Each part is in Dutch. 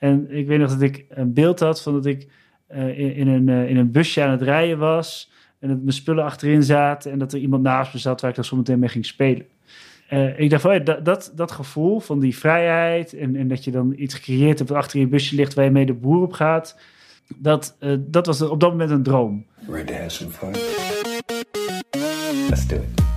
En ik weet nog dat ik een beeld had van dat ik in, in, een, in een busje aan het rijden was. En dat mijn spullen achterin zaten. En dat er iemand naast me zat waar ik dan zometeen mee ging spelen. ik dacht van, dat, dat, dat gevoel van die vrijheid. En, en dat je dan iets gecreëerd hebt wat achter je busje ligt waar je mee de boer op gaat. Dat, dat was op dat moment een droom. To have some fun? Let's do it.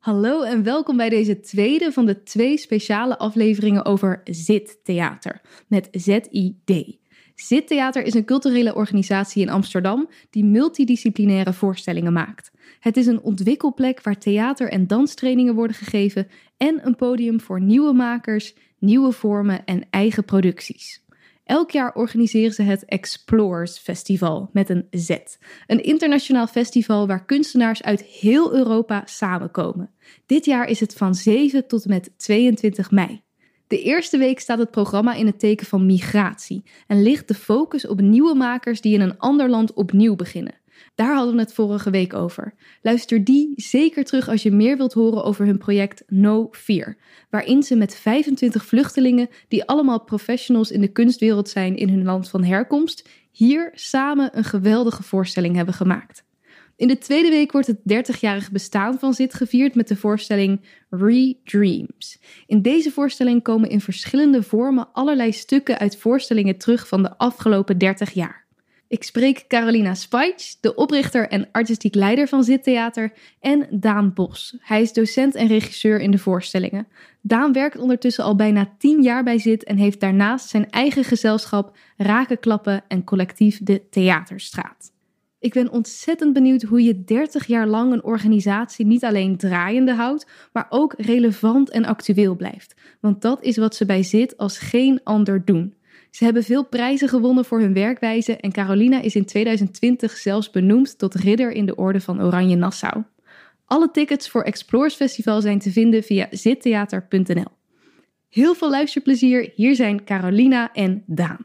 Hallo en welkom bij deze tweede van de twee speciale afleveringen over ZIT-theater met Z-I-D. ZIT-theater is een culturele organisatie in Amsterdam die multidisciplinaire voorstellingen maakt. Het is een ontwikkelplek waar theater- en danstrainingen worden gegeven en een podium voor nieuwe makers, nieuwe vormen en eigen producties. Elk jaar organiseren ze het Explores Festival met een Z. Een internationaal festival waar kunstenaars uit heel Europa samenkomen. Dit jaar is het van 7 tot met 22 mei. De eerste week staat het programma in het teken van migratie en ligt de focus op nieuwe makers die in een ander land opnieuw beginnen. Daar hadden we het vorige week over. Luister die zeker terug als je meer wilt horen over hun project No Fear, waarin ze met 25 vluchtelingen, die allemaal professionals in de kunstwereld zijn in hun land van herkomst, hier samen een geweldige voorstelling hebben gemaakt. In de tweede week wordt het 30-jarig bestaan van ZIT gevierd met de voorstelling Re-Dreams. In deze voorstelling komen in verschillende vormen allerlei stukken uit voorstellingen terug van de afgelopen 30 jaar. Ik spreek Carolina Spijts, de oprichter en artistiek leider van Zit Theater, en Daan Bos. Hij is docent en regisseur in de voorstellingen. Daan werkt ondertussen al bijna tien jaar bij Zit en heeft daarnaast zijn eigen gezelschap Rakenklappen en collectief de Theaterstraat. Ik ben ontzettend benieuwd hoe je 30 jaar lang een organisatie niet alleen draaiende houdt, maar ook relevant en actueel blijft. Want dat is wat ze bij Zit als geen ander doen. Ze hebben veel prijzen gewonnen voor hun werkwijze en Carolina is in 2020 zelfs benoemd tot ridder in de Orde van Oranje Nassau. Alle tickets voor Explores Festival zijn te vinden via zittheater.nl. Heel veel luisterplezier, hier zijn Carolina en Daan.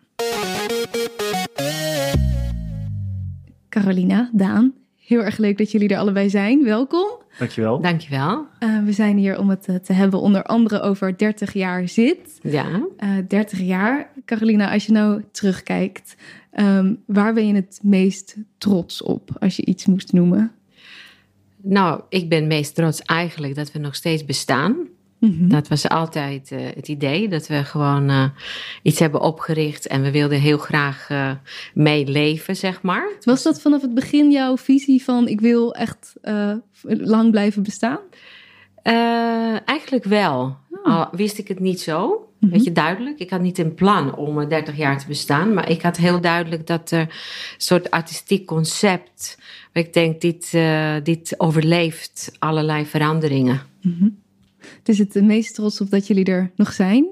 Carolina, Daan, heel erg leuk dat jullie er allebei zijn. Welkom. Dankjewel. Dankjewel. Uh, we zijn hier om het eh, te hebben onder andere over 30 jaar zit. Ja. Uh, eh, 30 jaar. Carolina, als je nou terugkijkt, um, waar ben je het meest trots op als je iets moest noemen? Nou, ik ben meest trots eigenlijk dat we nog steeds bestaan. Mhm. Dat was altijd uh, het idee, dat we gewoon uh, iets hebben opgericht en we wilden heel graag uh, meeleven, zeg maar. Was dat vanaf het begin jouw visie van ik wil echt lang blijven bestaan? eigenlijk wel. Oh. Al wist ik het niet zo. Mm Weet je, duidelijk. Ik had niet een plan om 30 jaar te bestaan, maar ik had heel duidelijk dat er een soort artistiek concept, waar ik denk, dit, dit overleeft allerlei veranderingen. Mm is het meest trots op dat jullie er nog zijn?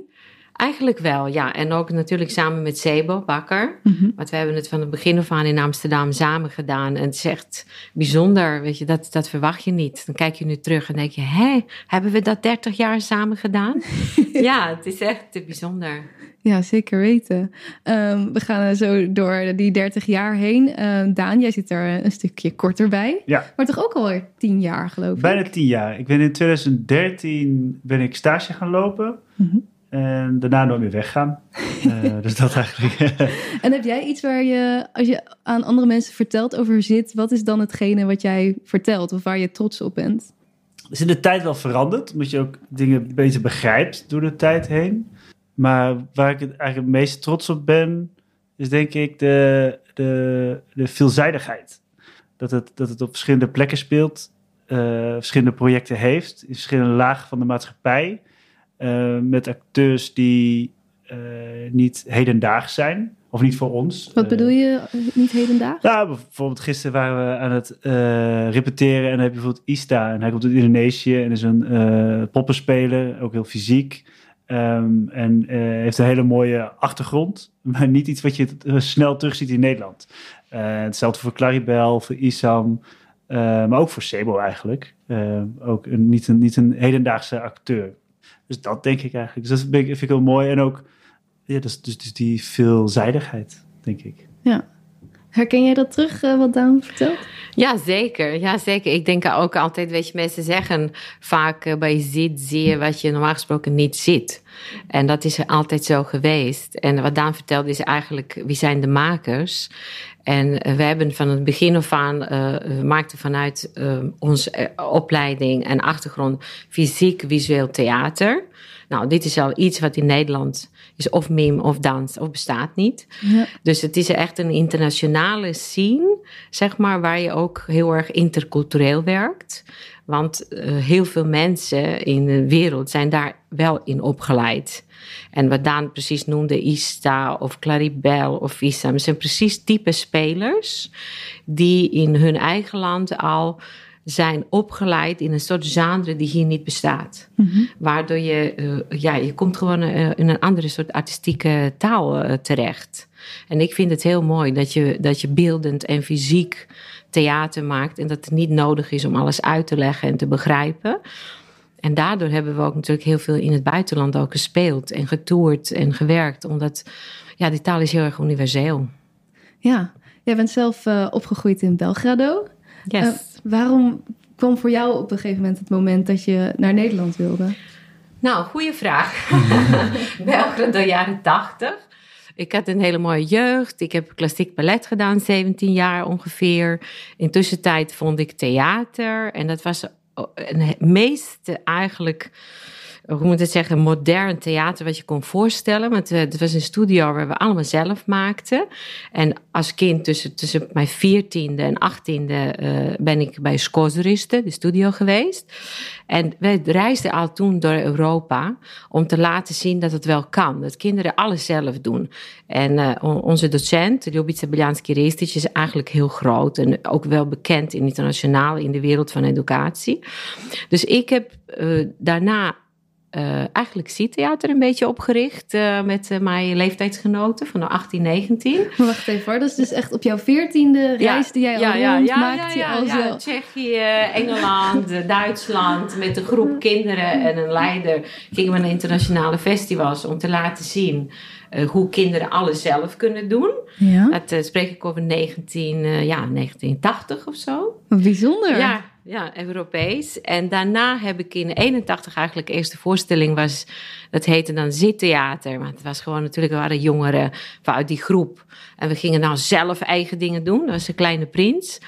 Eigenlijk wel, ja. En ook natuurlijk samen met Sebo Bakker. Mm Want we hebben het van het begin af aan in Amsterdam samen gedaan. En het is echt bijzonder, weet je, dat, dat verwacht je niet. Dan kijk je nu terug en denk je, hé, hebben we dat 30 jaar samen gedaan? ja, het is echt bijzonder. Ja, zeker weten. Ehm, we gaan zo door die 30 jaar heen. Ehm, Daan, jij zit er een stukje korter bij. Ja. Maar toch ook alweer 10 jaar, geloof ik. Bijna 10 jaar. Ik ben in 2013 ben ik stage gaan lopen. Mhm. En daarna nooit meer weggaan. uh, dus dat eigenlijk. en heb jij iets waar je, als je aan andere mensen vertelt over zit, wat is dan hetgene wat jij vertelt of waar je trots op bent? Is in de tijd wel veranderd, omdat je ook dingen beter begrijpt door de tijd heen. Maar waar ik het eigenlijk het meest trots op ben, is denk ik de, de, de veelzijdigheid. Dat het, dat het op verschillende plekken speelt, uh, verschillende projecten heeft, in verschillende lagen van de maatschappij. Uh, met acteurs die uh, niet hedendaags zijn. Of niet voor ons. Wat bedoel je niet hedendaags? Nou, bijvoorbeeld gisteren waren we aan het repeteren. En dan heb je bijvoorbeeld Ista. En hij komt uit Indonesië en is een poppenspeler. Ook heel fysiek. Um, en uh, heeft een hele mooie achtergrond, maar niet iets wat je uh, snel terugziet in Nederland. hetzelfde voor Claribel, voor Isam, maar ook voor Sebo eigenlijk. ook een, niet, een, niet een hedendaagse acteur. Dus dat denk ik eigenlijk. Dus dat vind ik, vind ik heel mooi. En ook ja, dus, dus, dus die veelzijdigheid, denk ik. Ja. Herken jij dat terug, uh, wat Daan vertelt? Ja, zeker. Ja, zeker. Ik denk ook altijd, weet je, mensen zeggen vaak uh, bij ziet, zie je wat je normaal gesproken niet ziet. En dat is altijd zo geweest. En wat Daan vertelde is eigenlijk, wie zijn de makers? En uh, we hebben van het begin af aan, we maakten vanuit onze opleiding en achtergrond fysiek, visueel theater. Nou, dit is al iets wat in Nederland is of meme of dans of bestaat niet. Ja. Dus het is echt een internationale scene, zeg maar, waar je ook heel erg intercultureel werkt. Want uh, heel veel mensen in de wereld zijn daar wel in opgeleid. En wat Daan precies noemde, Ista of Claribel of Visa, zijn precies type spelers die in hun eigen land al zijn opgeleid in een soort genre die hier niet bestaat. Mhm. Waardoor je, uh, ja, je komt gewoon uh, in een andere soort artistieke taal uh, terecht. En ik vind het heel mooi dat je, dat je beeldend en fysiek theater maakt en dat het niet nodig is om alles uit te leggen en te begrijpen. En daardoor hebben we ook natuurlijk heel veel in het buitenland ook gespeeld en getoerd en gewerkt, omdat ja, die taal is heel erg universeel. Ja, jij bent zelf opgegroeid in Belgrado. Yes. Waarom kwam voor jou op een gegeven moment het moment dat je naar Nederland wilde? Nou, goede vraag. België de jaren tachtig. Ik had een hele mooie jeugd. Ik heb klassiek ballet gedaan, 17 jaar ongeveer. Intussen tijd vond ik theater. En dat was het meeste eigenlijk hoe moet het zeggen, modern theater wat je kon voorstellen. Want uh, het was een studio waar we allemaal zelf maakten. En als kind tussen, tussen mijn veertiende en achttiende uh, ben ik bij Skozeriste, de studio geweest. En wij reisden al toen door Europa om te laten zien dat het wel kan. Dat kinderen alles zelf doen. En uh, onze docent, Ljubica Beljanski-Ristic, is eigenlijk heel groot. En ook wel bekend internationaal in de wereld van educatie. Dus ik heb daarna uh, eigenlijk theater een beetje opgericht uh, met uh, mijn leeftijdsgenoten van 18, 19. Maar wacht even hoor, dat is dus echt op jouw veertiende reis die jij al ja, maakte. Ja, ja, ja, Tsjechië, Engeland, Duitsland met een groep kinderen en een leider gingen we naar internationale festivals om te laten zien hoe kinderen alles zelf kunnen doen. Ja. Dat spreek ik over 19, ja, 1980 of zo. Bijzonder. Ja, ja, Europees. En daarna heb ik in 81 eigenlijk de eerste voorstelling was, dat heette dan Zittheater. Maar het was gewoon natuurlijk, we waren jongeren uit die groep. En we gingen nou zelf eigen dingen doen. Dat was een kleine prins.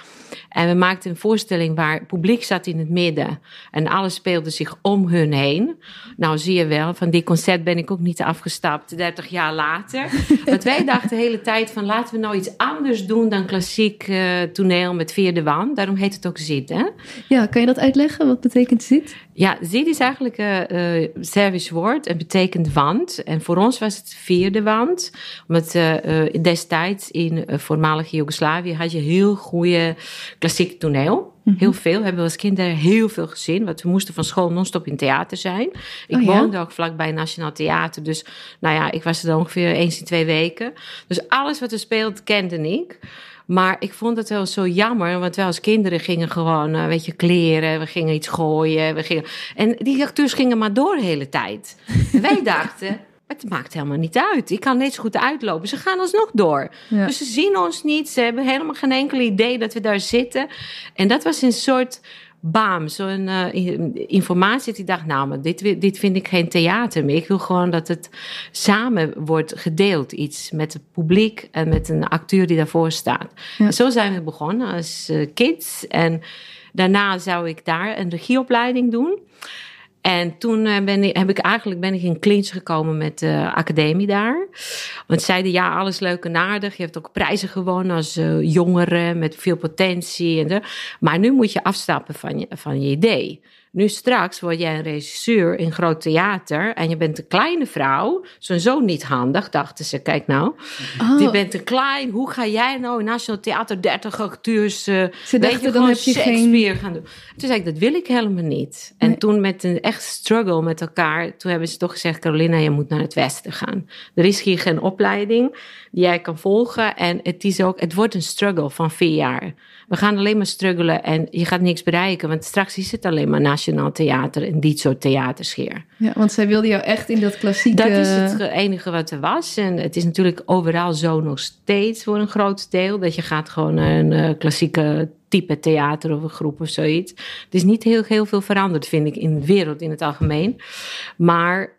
En we maakten een voorstelling waar het publiek zat in het midden. En alles speelde zich om hun heen. Nou zie je wel, van die concert ben ik ook niet afgestapt, 30 jaar later. Want wij dachten de hele tijd van laten we nou iets anders doen dan klassiek uh, toneel met vierde wand. Daarom heet het ook zit, hè? Ja, kan je dat uitleggen? Wat betekent zit? Ja, zit is eigenlijk een uh, Servisch woord en betekent wand. En voor ons was het vierde wand. Omdat uh, destijds in voormalige Joegoslavië had je heel goede klassiek toneel. Mhm. Heel veel. Hebben we als kinderen heel veel gezien. Want we moesten van school non-stop in theater zijn. Ik oh, woonde ook vlakbij Nationaal Theater. Dus nou ja, ik was er dan ongeveer eens in twee weken. Dus alles wat er speelt, kende ik. Maar ik vond het wel zo jammer, want wij als kinderen gingen gewoon, uh, weet je, kleren, we gingen iets gooien. We gingen, en die acteurs gingen maar door de hele tijd. En wij dachten, het maakt helemaal niet uit. Ik kan net zo goed uitlopen. Ze gaan alsnog door. Dus ze zien ons niet. Ze hebben helemaal geen enkel idee dat we daar zitten. En dat was een soort bam, zo'n uh, informatie. Ik dacht, nou, maar dit, dit vind ik geen theater meer. Ik wil gewoon dat het samen wordt gedeeld. Iets met het publiek en met een acteur die daarvoor staat. zo zijn we begonnen als uh, kids. En daarna zou ik daar een regieopleiding doen. En toen eh, ben ik, heb ik eigenlijk ben ik in clinch gekomen met de academie daar. Want ze zeiden ja, alles leuk en aardig. Je hebt ook prijzen gewonnen als uh, jongere met veel potentie. En de, maar nu moet je afstappen van je, van je idee. Nu straks word jij een regisseur in groot theater en je bent een kleine vrouw. Sowieso niet handig, dachten ze. Kijk nou, Oh. je bent een klein. Hoe ga jij nou in Nationaal Theater 30 acteurs... eh, Ze dachten, dan heb je geen... Shakespeare gaan doen. Toen zei ik, dat wil ik helemaal niet. En Nee. toen met een echt struggle met elkaar, toen hebben ze toch gezegd, Carolina, je moet naar het westen gaan. Er is hier geen opleiding die jij kan volgen. En het is ook, het wordt een struggle van vier jaar. We gaan alleen maar struggelen en je gaat niks bereiken, want straks is het alleen maar Nationaal Theater en dit soort theaters hier. Ja, want zij wilde jou echt in dat klassieke... Dat is het enige wat er was. En het is natuurlijk overal zo nog steeds voor een groot deel. Dat je gaat gewoon naar een eh, klassieke type theater of een groep of zoiets. Het is niet heel, heel veel veranderd, vind ik, in de wereld in het algemeen. Maar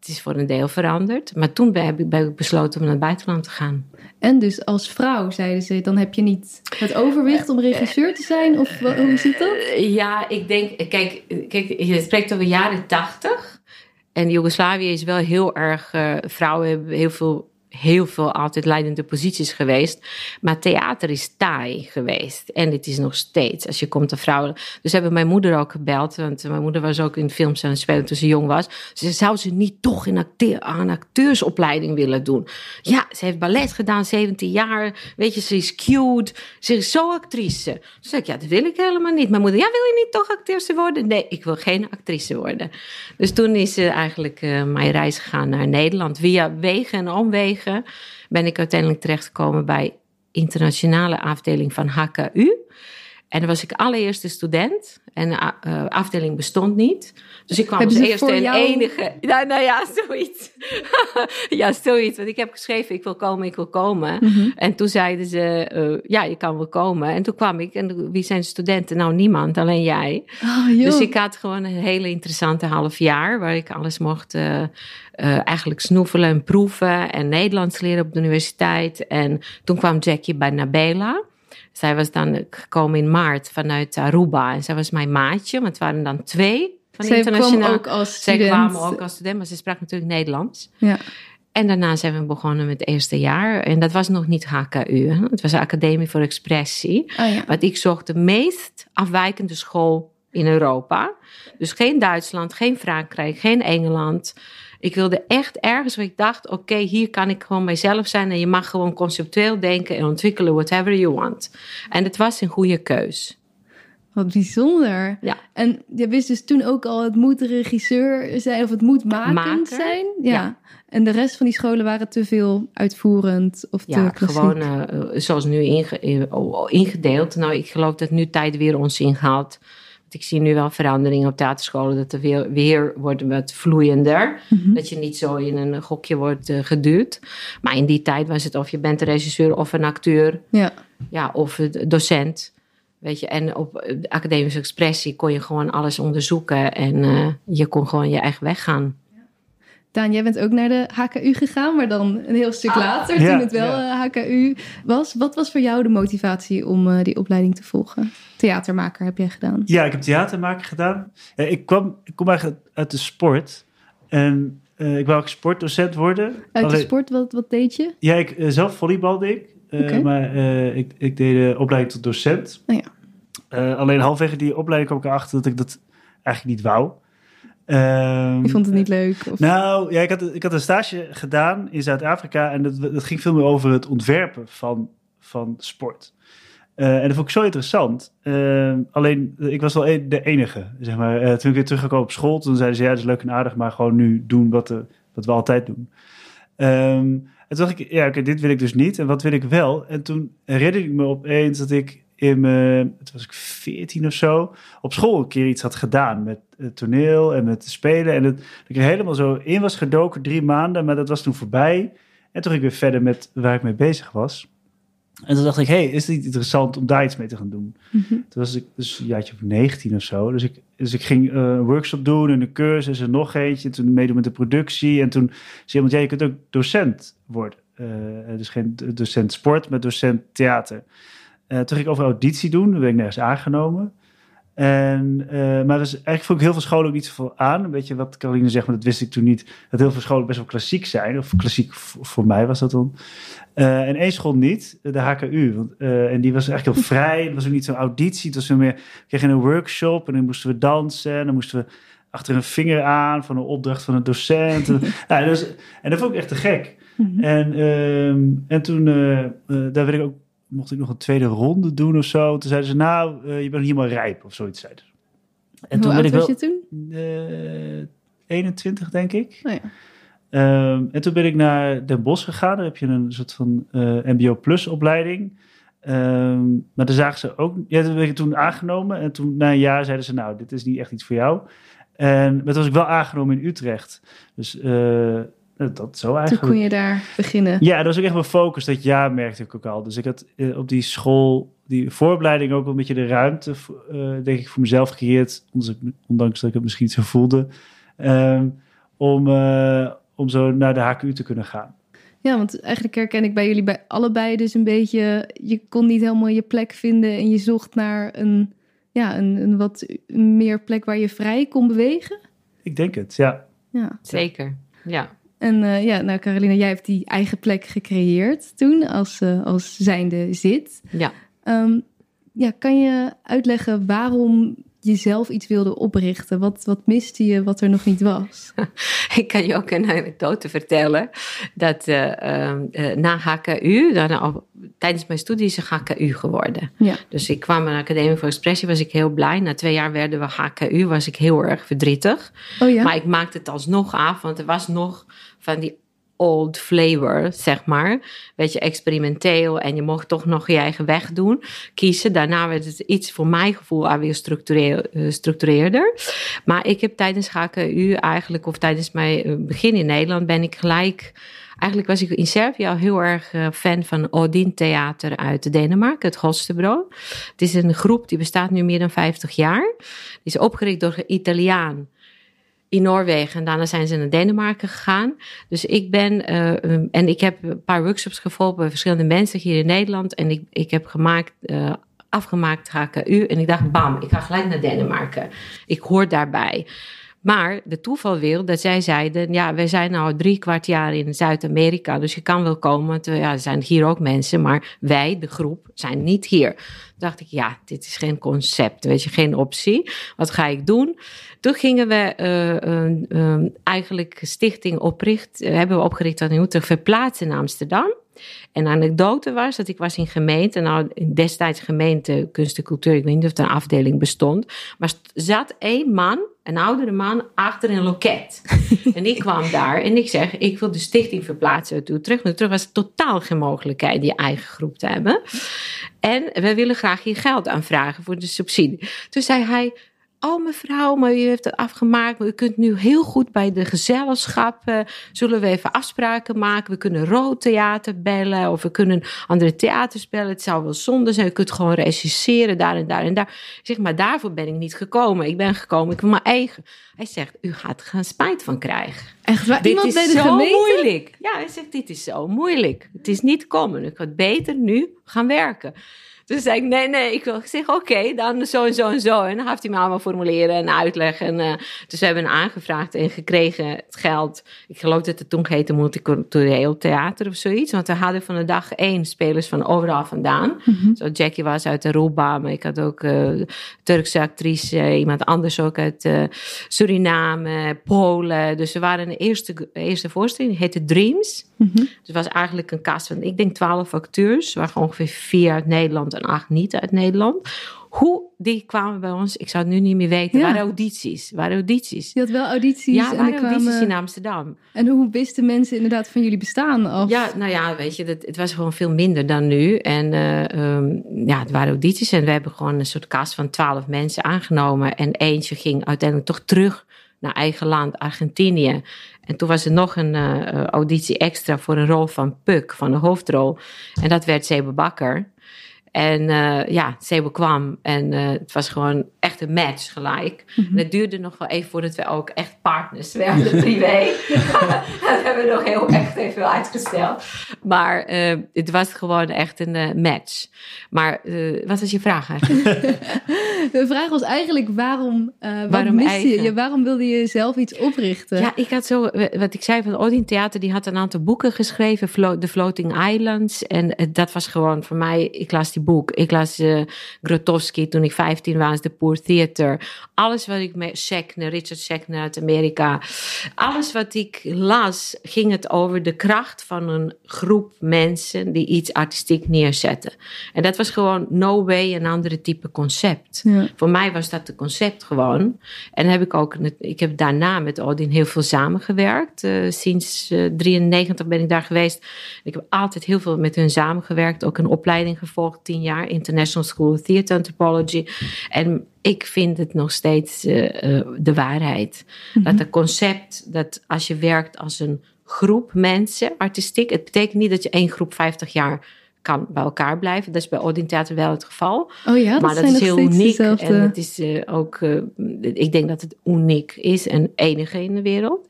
het is voor een deel veranderd. Maar toen ben ik, besloten om naar het buitenland te gaan. En dus als vrouw, zeiden ze, dan heb je niet het overwicht om regisseur te zijn? Of hoe zit dat? Eh, Ja, ik denk, kijk, kijk, je spreekt over jaren tachtig. En Joegoslavië is wel heel erg, eh, vrouwen hebben heel veel, heel veel altijd leidende posities geweest. Maar theater is taai geweest. En het is nog steeds, als je komt te vrouwen. Dus hebben mijn moeder ook gebeld, want mijn moeder was ook in films aan het spelen toen ze jong was. Ze zei, zou ze niet toch een acteur, acteursopleiding willen doen? Ja, ze heeft ballet gedaan, 17 jaar. Weet je, ze is cute. Ze is zo actrice. Toen zei ik, ja, dat wil ik helemaal niet. Mijn moeder, ja, wil je niet toch actrice worden? Nee, ik wil geen actrice worden. Dus toen is uh, eigenlijk uh, mijn reis gegaan naar Nederland. Via wegen en omwegen ben ik uiteindelijk terechtgekomen bij internationale afdeling van HKU. En dan was ik allereerste student. En de uh, afdeling bestond niet. Dus ik kwam Hebben als eerste en jou- enige. Nou, nou ja, zoiets. ja, zoiets. Want ik heb geschreven, ik wil komen, ik wil komen. Mhm. En toen zeiden ze, eh, ja, je kan wel komen. En toen kwam ik. En wie zijn studenten? Nou, niemand, alleen jij. Oh. Dus ik had gewoon een hele interessante half jaar. Waar ik alles mocht eh, eh, eigenlijk snoevelen en proeven. En Nederlands leren op de universiteit. En toen kwam Jackie bij Nabela. Zij was dan gekomen in maart vanuit Aruba. En zij was mijn maatje, want het waren dan twee van Zij internationaal. kwam ook als Zij student. kwamen ook als student, maar ze sprak natuurlijk Nederlands. Ja. En daarna zijn we begonnen met het eerste jaar. En dat was nog niet HKU, hè? het was de Academie voor Expressie. Ah, ja. Want ik zocht de meest afwijkende school in Europa. Dus geen Duitsland, geen Frankrijk, geen Engeland. Ik wilde echt ergens waar ik dacht: oké, hier kan ik gewoon mijzelf zijn. En je mag gewoon conceptueel denken en ontwikkelen, whatever you want. En het was een goede keus. Wat bijzonder. Ja. En je wist dus toen ook al, het moet regisseur zijn of het moet makend zijn. Ja. ja. En de rest van die scholen waren te veel uitvoerend of te Ja, klassiek. gewoon uh, zoals nu inge ingedeeld. Nou, ik geloof dat nu tijd weer ons inhaalt. Want ik zie nu wel veranderingen op theaterscholen. Dat er weer, weer wordt wat vloeiender. Mm -hmm. Dat je niet zo in een gokje wordt uh, geduwd. Maar in die tijd was het of je bent een regisseur of een acteur. Ja. Ja, of een docent. Weet je, en op de academische expressie kon je gewoon alles onderzoeken. En uh, je kon gewoon je eigen weg gaan. Daan, jij bent ook naar de HKU gegaan, maar dan een heel stuk later, ah, ja, toen het wel ja. HKU was. Wat was voor jou de motivatie om uh, die opleiding te volgen? Theatermaker heb jij gedaan? Ja, ik heb theatermaker gedaan. Ja, ik, kwam, ik kom eigenlijk uit de sport. En uh, ik wou ook sportdocent worden. Uit de sport, wat, wat deed je? Ja, ik, uh, zelf volleybalde ik. Okay. Maar ik, ik deed de opleiding tot docent. Oh, ja. alleen halfwege die opleiding kwam ik erachter dat ik dat eigenlijk niet wou. Um, je vond het niet leuk? Of? Nou, ja, ik had, ik had een stage gedaan in Zuid-Afrika en dat, dat ging veel meer over het ontwerpen van, van sport. Uh, en dat vond ik zo interessant. Uh, alleen, ik was wel e de enige, zeg maar. Toen ik weer teruggekomen op school, toen zeiden ze, ja, dat is leuk en aardig, maar gewoon nu doen wat, wat we altijd doen. Um, en toen dacht ik, ja, oké, dit wil ik dus niet. En wat wil ik wel? En toen herinnerde ik me opeens dat ik in mijn, het was ik 14 of zo, op school een keer iets had gedaan met toneel en met spelen. En dat ik er helemaal zo in was gedoken, drie maanden, maar dat was toen voorbij. En toen ging ik weer verder met waar ik mee bezig was. En toen dacht ik, hey, is het niet interessant om daar iets mee te gaan doen? Mm -hmm. Toen was ik dus een jaartje of 19 of zo. Dus ik, dus ik ging uh, een workshop doen en een cursus en nog eentje. Toen meedoen met de productie. En toen zei iemand, ja, je kunt ook docent worden. Uh, dus geen docent sport, maar docent theater. Uh, toen ging ik over auditie doen. Toen ben ik nergens aangenomen. En, uh, maar dus eigenlijk vond ik heel veel scholen ook niet zoveel aan. Een beetje wat Caroline zegt, maar dat wist ik toen niet. Dat heel veel scholen best wel klassiek zijn. Of klassiek voor mij was dat dan. Uh, en één school niet, de HKU. Want, uh, en die was eigenlijk heel vrij. Het was ook niet zo'n auditie. Het was veel meer, we kregen een workshop en dan moesten we dansen. En dan moesten we achter een vinger aan van een opdracht van een docent. ja, dus, en dat vond ik echt te gek. Mm -hmm. En, uh, en toen, daar werd ik ook mocht ik nog een tweede ronde doen of zo. Toen zeiden ze, nou, uh, je bent helemaal rijp of zoiets. Zeiden ze. En Hoe toen ben ik wel, je toen? Uh, 21, denk ik. Oh, ja. um, en toen ben ik naar Den Bosch gegaan. Daar heb je een soort van uh, MBO Plus opleiding. Um, maar daar zagen ze ook... Ja, toen ben ik toen aangenomen. En toen na een jaar zeiden ze, nou, dit is niet echt iets voor jou. En maar toen was ik wel aangenomen in Utrecht. Dus uh, dat zo eigenlijk. Toen kon je daar beginnen. Ja, dat was ook echt mijn focus. Dat jaar merkte ik ook al. Dus ik had uh, op die school, die voorbereiding ook een beetje de ruimte, uh, denk ik, voor mezelf gecreëerd. Ondanks dat ik het misschien zo voelde. Um, om, uh, om zo naar de HKU te kunnen gaan. Ja, want eigenlijk herken ik bij jullie bij allebei dus een beetje... Je kon niet helemaal je plek vinden en je zocht naar een, ja, een, een wat meer plek waar je vrij kon bewegen. Ik denk het, ja. ja. Zeker, ja. En uh, ja, nou Carolina, jij hebt die eigen plek gecreëerd toen als, uh, als zijnde zit. Ja. Um, ja, kan je uitleggen waarom je zelf iets wilde oprichten? Wat, wat miste je wat er nog niet was? Ik kan je ook een anekdote vertellen. Dat uh, uh, na HKU, dan tijdens mijn studie is HKU geworden. Ja. Dus ik kwam aan de Academie voor Expressie, was ik heel blij. Na twee jaar werden we HKU, was ik heel erg verdrietig. Oh ja? Maar ik maakte het alsnog af, want er was nog van die old flavor, zeg maar. Beetje experimenteel en je mocht toch nog je eigen weg doen, kiezen. Daarna werd het iets voor mijn gevoel alweer structureerder. Maar ik heb tijdens HKU eigenlijk, of tijdens mijn begin in Nederland, ben ik gelijk... Eigenlijk was ik in Servië al heel erg fan van Odin Theater uit Denemarken, het Holstebro. Het is een groep die bestaat nu meer dan 50 jaar. Die is opgericht door een Italiaan in Noorwegen en daarna zijn ze naar Denemarken gegaan. Dus ik ben, uh, en ik heb een paar workshops gevolgd bij verschillende mensen hier in Nederland. En ik, ik heb gemaakt, uh, afgemaakt HKU. En ik dacht, bam, ik ga gelijk naar Denemarken. Ik hoor daarbij. Maar de toeval wil dat zij zeiden: Ja, wij zijn al drie kwart jaar in Zuid-Amerika, dus je kan wel komen. Ja, er zijn hier ook mensen, maar wij, de groep, zijn niet hier. Toen dacht ik: Ja, dit is geen concept, weet je, geen optie. Wat ga ik doen? Toen gingen we uh, uh, eigenlijk stichting opricht, hebben we opgericht aan Utrecht verplaatsen in Amsterdam. En de anekdote was dat ik was in gemeente, nou destijds gemeente kunst en cultuur, ik weet niet of er een afdeling bestond, maar zat één man, een oudere man, achter een loket. en ik kwam daar en ik zeg, ik wil de stichting verplaatsen uit Utrecht, maar terug was totaal geen mogelijkheid die eigen groep te hebben. En we willen graag je geld aanvragen voor de subsidie. Toen zei hij, Oh mevrouw, maar u heeft het afgemaakt. Maar u kunt nu heel goed bij de gezelschappen. Zullen we even afspraken maken? We kunnen rood theater bellen. Of we kunnen andere theaters bellen. Het zou wel zonde zijn. U kunt gewoon regisseren daar en daar en daar. Ik zeg, maar daarvoor ben ik niet gekomen. Ik ben gekomen, ik wil mijn eigen. Hij zegt, u gaat er gaan spijt van krijgen. Echt waar? Dit Iemand is bij de zo gemeente? moeilijk. Ja, hij zegt, dit is zo moeilijk. Het is niet komen. Ik had beter nu gaan werken. Dus zei ik, nee, nee, ik wil zeggen, oké, okay, dan zo en zo en zo. En dan heeft hij me allemaal formuleren en uitleggen. En, uh, dus we hebben aangevraagd en gekregen het geld. Ik geloof dat het toen heette multicultureel theater of zoiets. Want we hadden van de dag één spelers van overal vandaan. Mm -hmm. Zo Jackie was uit Aruba, maar ik had ook uh, Turkse actrice, iemand anders ook uit uh, Suriname, Polen. Dus we waren de eerste, eerste voorstelling, die heette Dreams. Mm -hmm. Dus het was eigenlijk een cast van, ik denk, twaalf acteurs. Waren ongeveer vier uit Nederland en acht niet uit Nederland. Hoe die kwamen bij ons, ik zou het nu niet meer weten, Ja. waren audities. Waren audities. Je had wel audities. Ja, en waren er audities kwamen... in Amsterdam. En hoe wisten mensen inderdaad van jullie bestaan? Ja, nou ja, weet je, dat, het was gewoon veel minder dan nu. En uh, um, ja, het waren audities en we hebben gewoon een soort cast van twaalf mensen aangenomen. En eentje ging uiteindelijk toch terug naar eigen land, Argentinië. En toen was er nog een uh, auditie extra voor een rol van Puk, van de hoofdrol. En dat werd Sebe Bakker. En uh, ja, Sebo kwam en uh, het was gewoon echt een match gelijk. Mm -hmm. En het duurde nog wel even voordat we ook echt partners werden, privé. dat hebben we nog heel echt even uitgesteld. Maar uh, het was gewoon echt een match. Maar wat was je vraag eigenlijk? De vraag was eigenlijk waarom, waarom, je, je, waarom wilde je zelf iets oprichten? Ja, ik had zo, wat ik zei van Odin Theater, die had een aantal boeken geschreven, The Floating Islands. En dat was gewoon voor mij, ik las die boek. Ik las uh, Grotowski toen ik 15 was, The Poor Theater. Alles wat ik met Schechner, Richard Schechner uit Amerika. Alles wat ik las, ging het over de kracht van een groep mensen die iets artistiek neerzetten. En dat was gewoon no way een andere type concept. Ja. Voor mij was dat het concept gewoon. En heb ik ook, ik heb daarna met Odin heel veel samengewerkt. Uh, sinds uh, 93 ben ik daar geweest. Ik heb altijd heel veel met hun samengewerkt. Ook een opleiding gevolgd tien jaar, International School of Theatre Anthropology. En ik vind het nog steeds uh, uh, de waarheid. Mm -hmm. Dat het concept dat als je werkt als een groep mensen, artistiek, het betekent niet dat je één groep 50 jaar kan bij elkaar blijven. Dat is bij Odin Theater wel het geval. Oh ja, dat maar dat is heel uniek. En het is uh, ook, ik denk dat het uniek is en enige in de wereld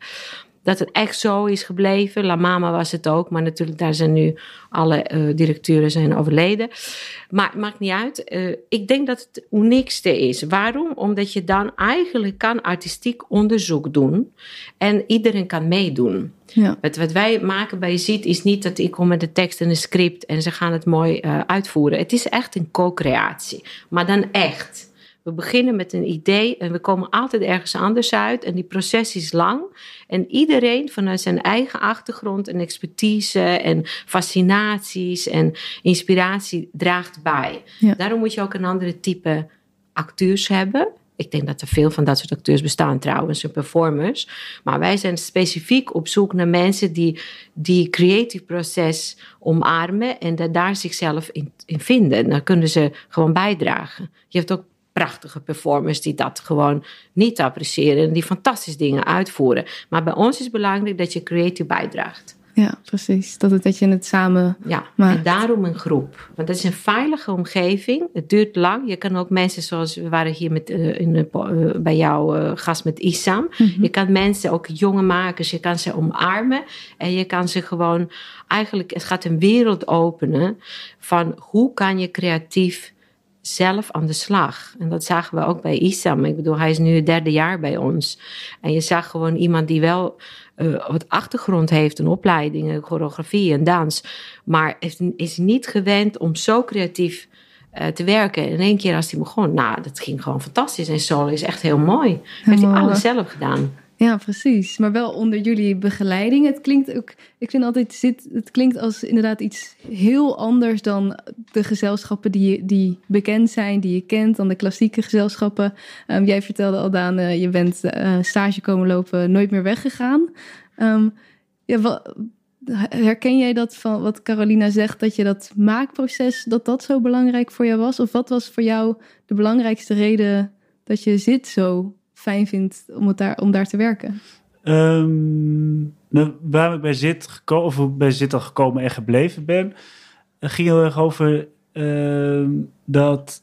dat het echt zo is gebleven. La Mama was het ook, maar natuurlijk daar zijn nu alle uh, directeuren zijn overleden. Maar het maakt niet uit. Uh, ik denk dat het uniekste is. Waarom? Omdat je dan eigenlijk kan artistiek onderzoek doen en iedereen kan meedoen. Ja. Het, wat wij maken bij Ziet is niet dat ik kom met de tekst en een script en ze gaan het mooi uh, uitvoeren. Het is echt een co-creatie, maar dan echt. We beginnen met een idee en we komen altijd ergens anders uit. En die proces is lang. En iedereen vanuit zijn eigen achtergrond en expertise en fascinaties en inspiratie draagt bij. Ja. Daarom moet je ook een andere type acteurs hebben. Ik denk dat er veel van dat soort acteurs bestaan trouwens, en performers. Maar wij zijn specifiek op zoek naar mensen die die creatieve proces omarmen en daar zichzelf in, in vinden. Dan kunnen ze gewoon bijdragen. Je hebt ook prachtige performers die dat gewoon niet appreciëren en die fantastische dingen uitvoeren. Maar bij ons is belangrijk dat je creatief bijdraagt. Ja, precies. Dat, het, dat je het samen Ja, maakt. en daarom een groep. Want dat is een veilige omgeving. Het duurt lang. Je kan ook mensen zoals we waren hier met, uh, in, uh, bij jouw uh, gast met Isam. Mm -hmm. Je kan mensen, ook jonge makers, je kan ze omarmen. En je kan ze gewoon, eigenlijk, het gaat een wereld openen van hoe kan je creatief zelf aan de slag. En dat zagen we ook bij Isam. Ik bedoel, hij is nu het derde jaar bij ons. En je zag gewoon iemand die wel uh, wat achtergrond heeft, een opleiding, een choreografie en dans, maar is, is niet gewend om zo creatief uh, te werken. En in één keer als hij begon, nou, dat ging gewoon fantastisch. En solo is echt heel mooi. Heeft hij alles zelf gedaan. Ja, precies. Maar wel onder jullie begeleiding. Het klinkt ook, ik vind altijd, het klinkt als inderdaad iets heel anders dan de gezelschappen die, die bekend zijn, die je kent, dan de klassieke gezelschappen. Um, jij vertelde al, Daan, uh, je bent uh, stage komen lopen, nooit meer weggegaan. Um, ja, herken jij dat van wat Carolina zegt, dat je dat maakproces, dat dat zo belangrijk voor jou was? Of wat was voor jou de belangrijkste reden dat je zit zo fijn vindt om, het daar, om daar te werken? Um, nou, waar ik bij zit, geko- of bij zit al gekomen en gebleven ben, ging heel erg over uh, dat,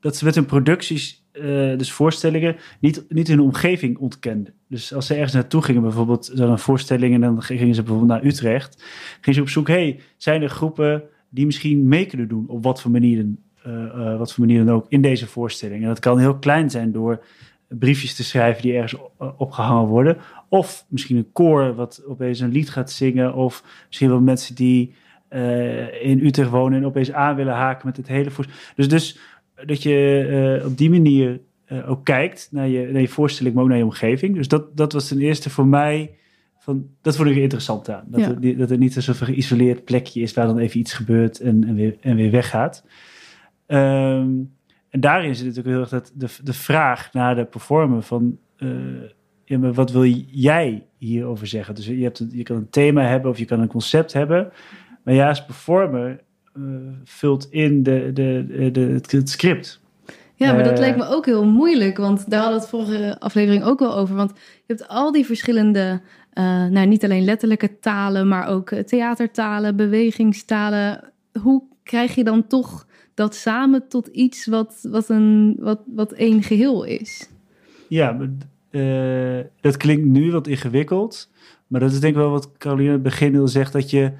dat ze met hun producties, uh, dus voorstellingen, niet, niet hun omgeving ontkenden. Dus als ze ergens naartoe gingen, bijvoorbeeld dan een voorstelling en dan gingen ze bijvoorbeeld naar Utrecht, gingen ze op zoek, hey, zijn er groepen die misschien mee kunnen doen op wat voor manieren, uh, wat voor manieren ook in deze voorstelling. En dat kan heel klein zijn door briefjes te schrijven die ergens opgehangen worden. Of misschien een koor wat opeens een lied gaat zingen. Of misschien wel mensen die uh, in Utrecht wonen en opeens aan willen haken met het hele voorstel. Dus, dus dat je uh, op die manier uh, ook kijkt naar je, naar je voorstelling, maar ook naar je omgeving. Dus dat, dat was ten eerste voor mij. Van, dat vond ik er interessant aan. Dat, ja. er, dat er niet een soort van geïsoleerd plekje is waar dan even iets gebeurt en, en, weer, en weer weggaat. Um, en daarin zit natuurlijk heel erg dat de, de vraag naar de performer van... Uh, ja, maar wat wil jij hierover zeggen? Dus je, hebt een, je kan een thema hebben of je kan een concept hebben. Maar ja, als performer uh, vult in de, de, de, de, het, script. Ja, maar dat uh, lijkt me ook heel moeilijk. Want daar hadden we het vorige aflevering ook wel over. Want je hebt al die verschillende... Uh, nou, niet alleen letterlijke talen, maar ook theatertalen, bewegingstalen. Hoe krijg je dan toch dat samen tot iets wat, wat, een, wat, wat één geheel is. Ja, eh, dat klinkt nu wat ingewikkeld. Maar dat is denk ik wel wat Caroline in het begin wil zegt. Dat je,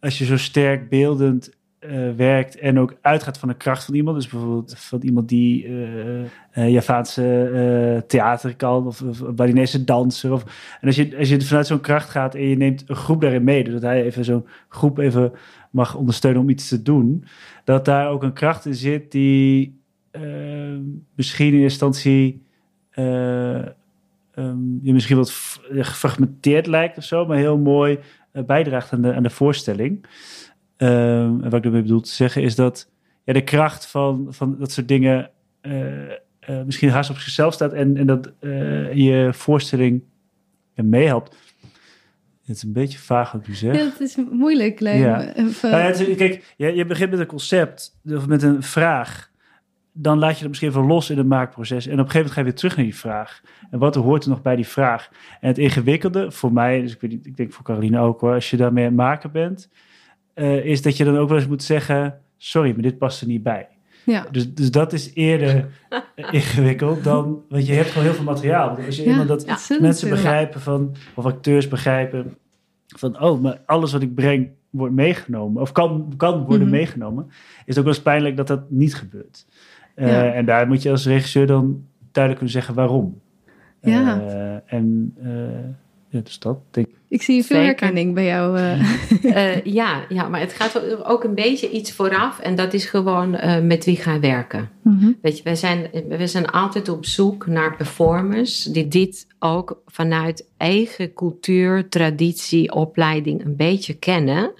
als je zo sterk beeldend eh, werkt en ook uitgaat van de kracht van iemand. Dus bijvoorbeeld van iemand die uh, Javaanse theater kan of, of Balinese danser. Of, en als je, als je vanuit zo'n kracht gaat en je neemt een groep daarin mee, dus dat hij even zo'n groep even mag ondersteunen om iets te doen, dat daar ook een kracht in zit die misschien in instantie um, je misschien wat gefragmenteerd lijkt of zo, maar heel mooi bijdraagt aan de, aan de voorstelling. Um, en wat ik ermee bedoel te zeggen is dat ja, de kracht van, van dat soort dingen uh, uh, misschien haast op zichzelf staat en, en dat uh, je voorstelling meehelpt. Het is een beetje vaag wat u zegt. Ja, het is moeilijk. Lijkt ja. Nou ja, is, kijk, je, je begint met een concept of met een vraag. Dan laat je dat misschien even los in het maakproces. En op een gegeven moment ga je weer terug naar die vraag. En wat hoort er nog bij die vraag? En het ingewikkelde voor mij, dus ik, weet niet, ik denk voor Caroline ook hoor, als je daarmee aan het maken bent, uh, is dat je dan ook wel eens moet zeggen: sorry, maar dit past er niet bij. Ja. Dus, dus dat is eerder ingewikkeld dan. Want je hebt gewoon heel veel materiaal. Als je ja, dat mensen begrijpen van, of acteurs begrijpen van, oh, maar alles wat ik breng wordt meegenomen, of kan, kan worden mm -hmm. meegenomen, is het ook wel eens pijnlijk dat dat niet gebeurt. Uh, en daar moet je als regisseur dan duidelijk kunnen zeggen waarom. Ja. Uh, en ja, dus dat denk ik. Ik zie veel herkenning bij jou. Uh. ja, ja, maar het gaat ook een beetje iets vooraf. En dat is gewoon uh, met wie gaan werken. Mm -hmm. Weet je, wij zijn, wij zijn altijd op zoek naar performers die dit ook vanuit eigen cultuur, traditie, opleiding een beetje kennen.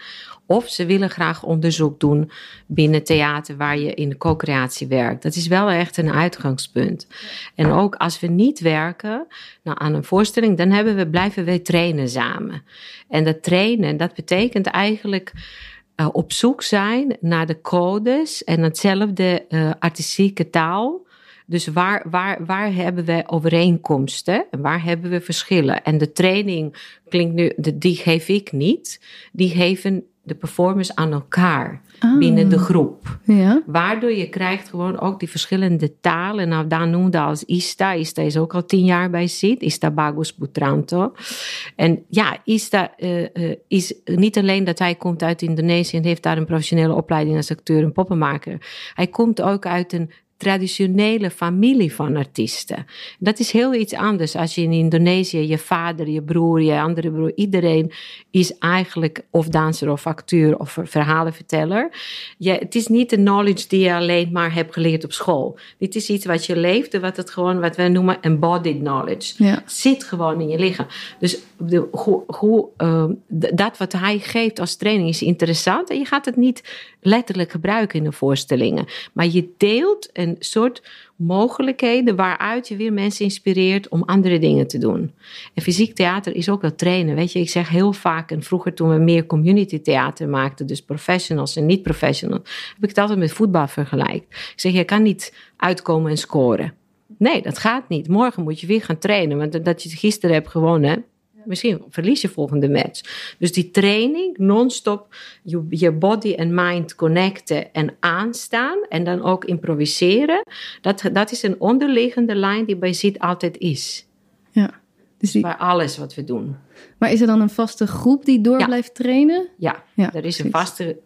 Of ze willen graag onderzoek doen binnen theater waar je in de co-creatie werkt. Dat is wel echt een uitgangspunt. En ook als we niet werken nou, aan een voorstelling, dan hebben we, blijven we trainen samen. En dat trainen, dat betekent eigenlijk uh, op zoek zijn naar de codes en hetzelfde uh, artistieke taal. Dus waar, waar, waar hebben we overeenkomsten en waar hebben we verschillen? En de training klinkt nu, die geef ik niet. Die geven de performers aan elkaar ah. binnen de groep. Ja. Waardoor je krijgt gewoon ook die verschillende talen. Nou, daar noemde als Ista. Ista is ook al tien jaar bij zit. Ista Bagus Butranto. En ja, Ista uh, uh, is niet alleen dat hij komt uit Indonesië en heeft daar een professionele opleiding als acteur en poppenmaker. Hij komt ook uit een traditionele familie van artiesten. Dat is heel iets anders als je in Indonesië, je vader, je broer, je andere broer, iedereen is eigenlijk of danser of acteur of verhalenverteller. Je, het is niet de knowledge die je alleen maar hebt geleerd op school. Dit is iets wat je leeft, wat het gewoon, wat wij noemen embodied knowledge. Ja. Zit gewoon in je lichaam. Dus de, hoe, hoe, uh, dat wat hij geeft als training is interessant en je gaat het niet letterlijk gebruiken in de voorstellingen. Maar je deelt een soort mogelijkheden waaruit je weer mensen inspireert om andere dingen te doen. En fysiek theater is ook wel trainen. Weet je, ik zeg heel vaak, en vroeger toen we meer community theater maakten, dus professionals en niet-professionals, heb ik het altijd met voetbal vergelijkt. Ik zeg, je kan niet uitkomen en scoren. Nee, dat gaat niet. Morgen moet je weer gaan trainen. Want dat je gisteren hebt gewonnen, misschien verlies je volgende match. Dus die training, non-stop je, je body en mind connecten en aanstaan en dan ook improviseren, dat, dat is een onderliggende lijn die bij ZIT altijd is. Ja. Dus die... Bij alles wat we doen. Maar is er dan een vaste groep die door blijft trainen? Ja, ja er is een vaste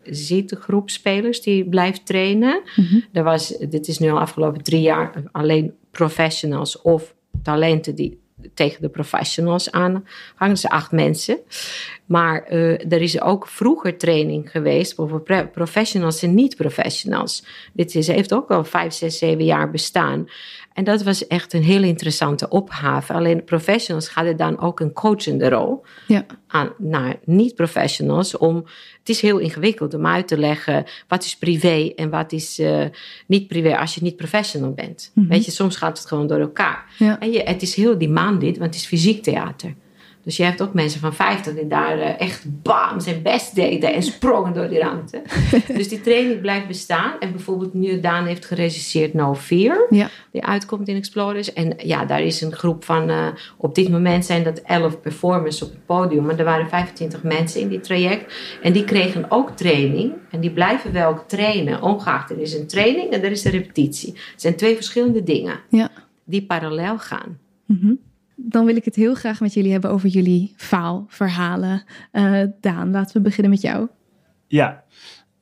groep spelers die blijft trainen. Mm er was, dit is nu al afgelopen drie jaar alleen professionals of talenten die tegen de professionals aan hangen ze acht mensen. Maar uh, er is ook vroeger training geweest voor professionals en niet-professionals. Dit is, heeft ook al vijf, zes, zeven jaar bestaan. En dat was echt een heel interessante opgave. Alleen professionals hadden dan ook een coachende rol ja. aan, naar niet-professionals. Om, het is heel ingewikkeld om uit te leggen wat is privé en wat is uh, niet privé als je niet professional bent. Mm -hmm. Weet je, soms gaat het gewoon door elkaar. Ja. En je, het is heel demanded, want het is fysiek theater. Dus je hebt ook mensen van 50 die daar eh, echt bam zijn best deden en sprongen door die ruimte. dus die training blijft bestaan. En bijvoorbeeld nu Daan heeft geregisseerd No Fear, Ja. die uitkomt in Explorers. En ja, daar is een groep van, eh, op dit moment zijn dat 11 performers op het podium. Maar er waren 25 mensen in dit traject. En die kregen ook training. En die blijven wel trainen, ongeacht er is een training en er is een repetitie. Het zijn twee verschillende dingen Ja. die parallel gaan. Mhm. Dan wil ik het heel graag met jullie hebben over jullie faalverhalen. Eh Daan, laten we beginnen met jou. Ja.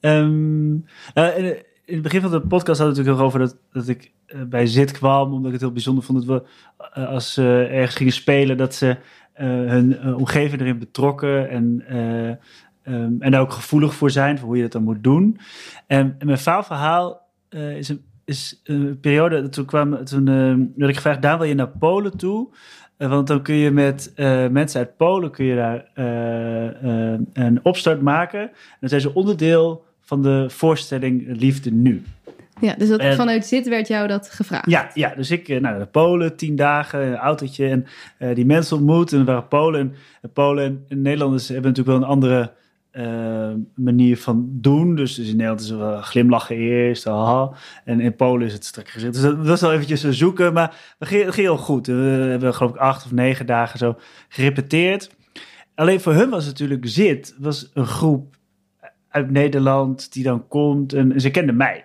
Ehm, nou, in, het begin van de podcast hadden we natuurlijk over dat, dat ik eh, bij ZIT kwam, omdat ik het heel bijzonder vond dat we eh, als ze ergens gingen spelen, dat ze hun omgeving erin betrokken en, eh, ehm, en daar ook gevoelig voor zijn, voor hoe je dat dan moet doen. En, mijn faalverhaal is, een, is een periode, toen, kwam, toen eh, werd ik gevraagd, Daan, wil je naar Polen toe? Eh, want dan kun je met eh, mensen uit Polen kun je daar eh, een opstart maken. En dan zijn ze onderdeel van de voorstelling Liefde Nu. Ja, dus dat, En- vanuit zit werd jou dat gevraagd. Ja, ja dus ik nou, naar Polen, tien dagen, een autootje en die mensen ontmoet. En er waren Polen. En, en Polen en, en Nederlanders hebben natuurlijk wel een andere eh, manier van doen. Dus, dus in Nederland is er wel glimlachen eerst, haha. En in Polen is het strak gezet. Dus dat was wel eventjes zoeken, maar het ging, het heel goed. We hebben geloof ik acht of negen dagen zo gerepeteerd. Alleen voor hun was het natuurlijk zit, was een groep uit Nederland die dan komt en ze kenden mij.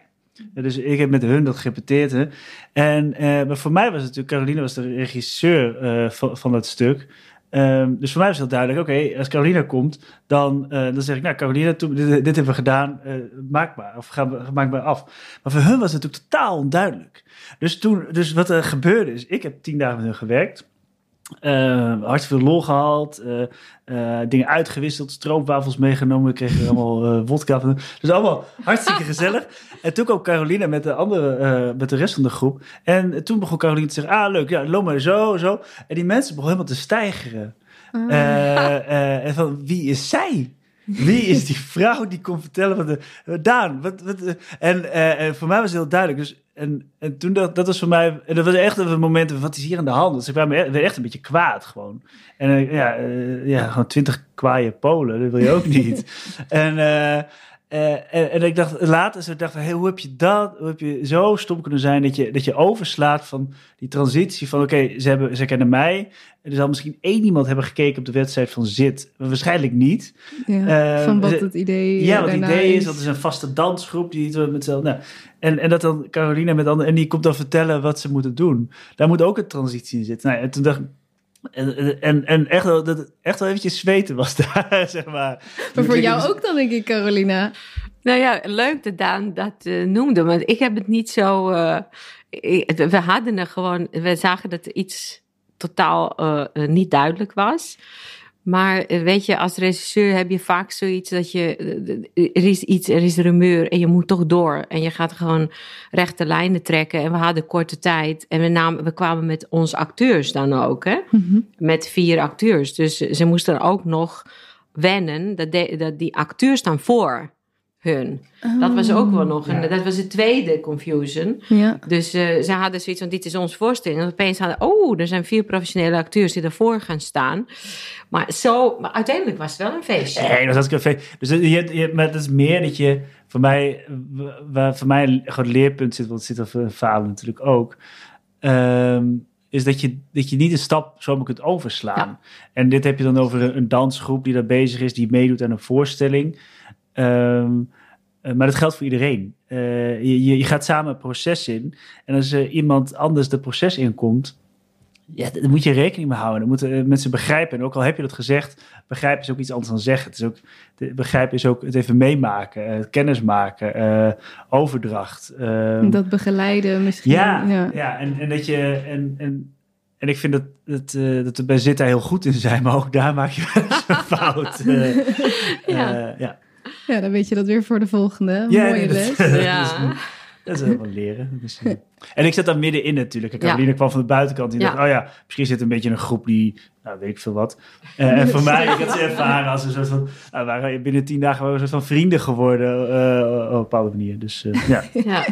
Dus ik heb met hun dat gerepeteerd. En, eh, maar voor mij was het natuurlijk, Caroline was de regisseur eh, van, van dat stuk. Ehm, dus voor mij was heel duidelijk, oké, als Carolina komt, dan, eh, dan zeg ik, nou Carolina, toen, dit, dit hebben we gedaan, eh, maak maar, of ga, maak maar af. Maar voor hun was het natuurlijk totaal onduidelijk. Dus toen, dus wat er gebeurde is, ik heb tien dagen met hun gewerkt. Hartstikke veel lol gehad. eh, eh, dingen uitgewisseld. Stroopwafels meegenomen. We kregen allemaal wodka. van- Dus allemaal hartstikke gezellig. En toen kwam Carolina met de, andere, met de rest van de groep. En toen begon Carolina te zeggen... Ah, leuk. Ja, loop maar zo, zo. En die mensen begonnen helemaal te stijgeren. Eh, en van, wie is zij? Wie is die vrouw die kon vertellen wat de Daan? Wat, wat, en, en voor mij was het heel duidelijk. Dus en, en toen dat, dat was voor mij, en dat was echt een moment van, wat is hier aan de hand? Dus ik werd, echt- een beetje kwaad gewoon. En eh, ja, eh, ja, gewoon twintig kwaaie Polen, dat wil je ook niet. en, eh, eh, en, en ik dacht later, zo dacht, hey, hoe heb je dat, hoe heb je zo stom kunnen zijn dat je, dat je overslaat van die transitie van, oké, ze hebben, ze kennen mij. Er zal misschien één iemand hebben gekeken op de wedstrijd van Zit, maar waarschijnlijk niet. Ja, Eh, van wat ze- het idee Ja, wat het idee is, dat is een vaste dansgroep die het met z'n- nou, en, en dat dan Carolina met anderen, en die komt dan vertellen wat ze moeten doen. Daar moet ook een transitie in zitten. Nou, en toen dacht ik, en, en, en echt, wel, dat, echt wel eventjes zweten was daar, zeg maar. Maar voor jou ook dan, denk ik, Carolina. Nou ja, leuk dat Daan dat eh, noemde, want ik heb het niet zo. eh, ik- we hadden er gewoon, we zagen dat er iets totaal eh, niet duidelijk was. Maar eh, weet je, als regisseur heb je vaak zoiets dat je. eh, Er is iets, er is rumeur en je moet toch door. En je gaat gewoon rechte lijnen trekken. En we hadden korte tijd. En we, namen, we kwamen met onze acteurs dan ook, hè? Met vier acteurs. Dus ze moesten ook nog wennen dat, de- dat die acteurs staan voor hun. Dat was ook wel nog een, Ja. dat was de tweede confusion. Ja. Dus eh, ze hadden zoiets van, dit is onze voorstelling. En opeens hadden, oh, er zijn vier professionele acteurs die daarvoor gaan staan. Maar zo, maar uiteindelijk was het wel een feestje. Nee, dat was een café. Dus je, je, maar dat is meer dat je, voor mij, waar voor mij een groot leerpunt zit, want het zit er voor falen natuurlijk ook, ehm, is dat je, dat je niet een stap zomaar kunt overslaan. Ja. En dit heb je dan over een, een dansgroep die daar bezig is, die meedoet aan een voorstelling. Ehm, eh, maar dat geldt voor iedereen. Eh, je, je, gaat samen een proces in. En als er iemand anders de proces inkomt, ja, daar moet je rekening mee houden. Dan moeten eh, mensen begrijpen. En ook al heb je dat gezegd, begrijpen is ook iets anders dan zeggen. Het is ook, begrijpen is ook het even meemaken, eh, kennis maken, eh, overdracht. ehm, Dat begeleiden misschien. ja, ja. ja. en, en dat je. En, en, en ik vind dat, dat, dat we bij Zit daar heel goed in zijn, maar ook daar maak je wel eens een fout. Ja. ja. Ja, dan weet je dat weer voor de volgende. Ja, Mooie les. dat is- Ja. Dat is helemaal leren. Dus, en ik zat daar middenin natuurlijk. En Ja. Caroline kwam van de buitenkant. Die Ja. dacht, oh ja, misschien zit een beetje een groep die, nou weet ik veel wat. Eh, en voor mij, ik had ze ervaren als een soort van, nou, we waren binnen tien dagen waren we een soort van vrienden geworden eh, op een bepaalde manier. Dus eh, ja. Ja.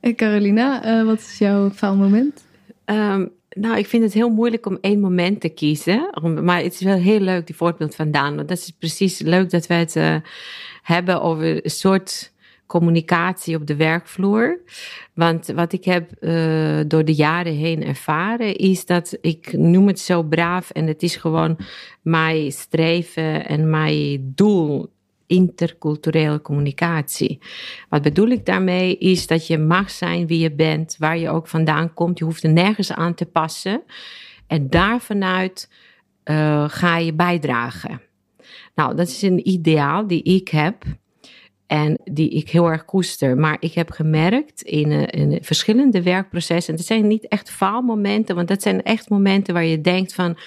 En Carolina, eh, wat is jouw faalmoment? Ehm, Nou, ik vind het heel moeilijk om één moment te kiezen. Maar het is wel heel leuk, die voorbeeld van Daan. Want dat is precies leuk dat we het uh, hebben over een soort communicatie op de werkvloer. Want wat ik heb uh, door de jaren heen ervaren, is dat ik noem het zo braaf en het is gewoon mijn streven en mijn doel interculturele communicatie. Wat bedoel ik daarmee is dat je mag zijn wie je bent, waar je ook vandaan komt. Je hoeft er nergens aan te passen. En daarvanuit uh, ga je bijdragen. Nou, dat is een ideaal die ik heb. En die ik heel erg koester. Maar ik heb gemerkt in, uh, in verschillende werkprocessen. En het zijn niet echt faalmomenten, want dat zijn echt momenten waar je denkt van.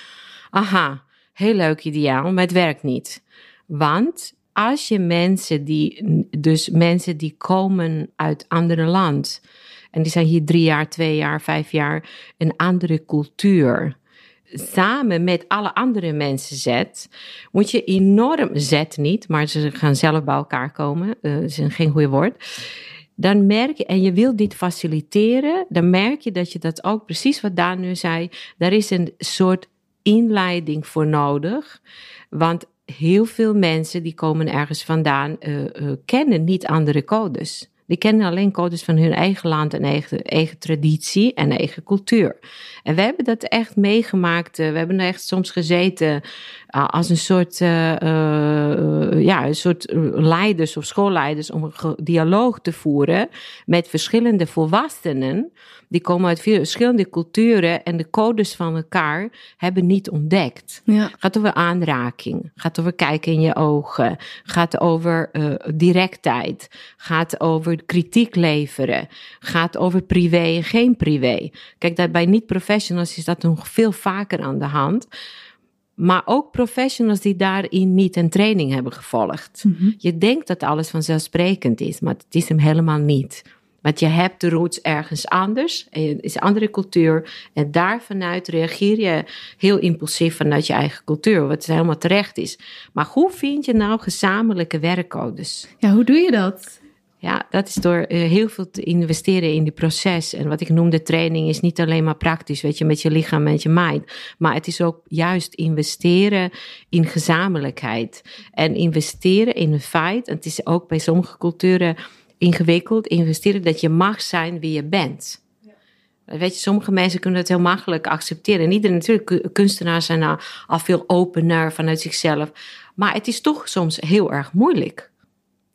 Aha, heel leuk ideaal, maar het werkt niet. Want als je mensen die, dus mensen die komen uit andere land, en die zijn hier drie jaar, twee jaar, vijf jaar, een andere cultuur, samen met alle andere mensen zet, moet je enorm zet niet, maar ze gaan zelf bij elkaar komen, uh, is geen goede woord. Dan merk je, en je wil dit faciliteren, dan merk je dat je dat ook precies wat Daan nu zei, daar is een soort inleiding voor nodig. Want heel veel mensen die komen ergens vandaan, uh, uh, kennen niet andere codes. Die kennen alleen codes van hun eigen land en eigen, eigen traditie en eigen cultuur. En we hebben dat echt meegemaakt. Uh, we hebben er echt soms gezeten als een soort, ja, een soort leiders of schoolleiders om een dialoog te voeren met verschillende volwassenen die komen uit verschillende culturen en de codes van elkaar hebben niet ontdekt. Ja. Gaat over aanraking, gaat over kijken in je ogen, gaat over uh, directheid, gaat over kritiek leveren, gaat over privé en geen privé. Kijk, dat bij niet-professionals is dat nog veel vaker aan de hand. Maar ook professionals die daarin niet een training hebben gevolgd. Mm -hmm. Je denkt dat alles vanzelfsprekend is, maar het is hem helemaal niet. Want je hebt de roots ergens anders, het is een andere cultuur. En daar vanuit reageer je heel impulsief vanuit je eigen cultuur, wat helemaal terecht is. Maar hoe vind je nou gezamenlijke werkcodes? Ja, hoe doe je dat? Ja, dat is door uh, heel veel te investeren in die proces. En wat ik noemde training is niet alleen maar praktisch, weet je, met je lichaam en je mind. Maar het is ook juist investeren in gezamenlijkheid. En investeren in een feit. En het is ook bij sommige culturen ingewikkeld investeren dat je mag zijn wie je bent. Weet je, sommige mensen kunnen het heel makkelijk accepteren. En iedereen, natuurlijk, kunstenaars zijn al, al veel opener vanuit zichzelf. Maar het is toch soms heel erg moeilijk.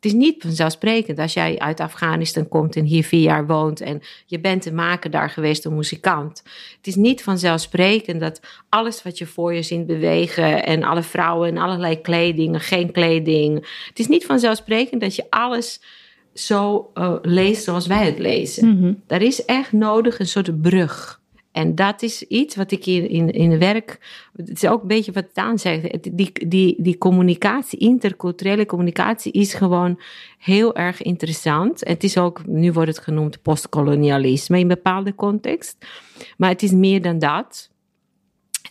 Het is niet vanzelfsprekend als jij uit Afghanistan komt en hier vier jaar woont en je bent een maker daar geweest, een muzikant. Het is niet vanzelfsprekend dat alles wat je voor je ziet bewegen en alle vrouwen en allerlei kleding, geen kleding. Het is niet vanzelfsprekend dat je alles zo uh, leest zoals wij het lezen. Mm -hmm. Daar is echt nodig een soort brug. En dat is iets wat ik in, in het werk. Het is ook een beetje wat Daan zegt. Die, die, die communicatie, interculturele communicatie, is gewoon heel erg interessant. Het is ook, nu wordt het genoemd postkolonialisme in bepaalde context. Maar het is meer dan dat.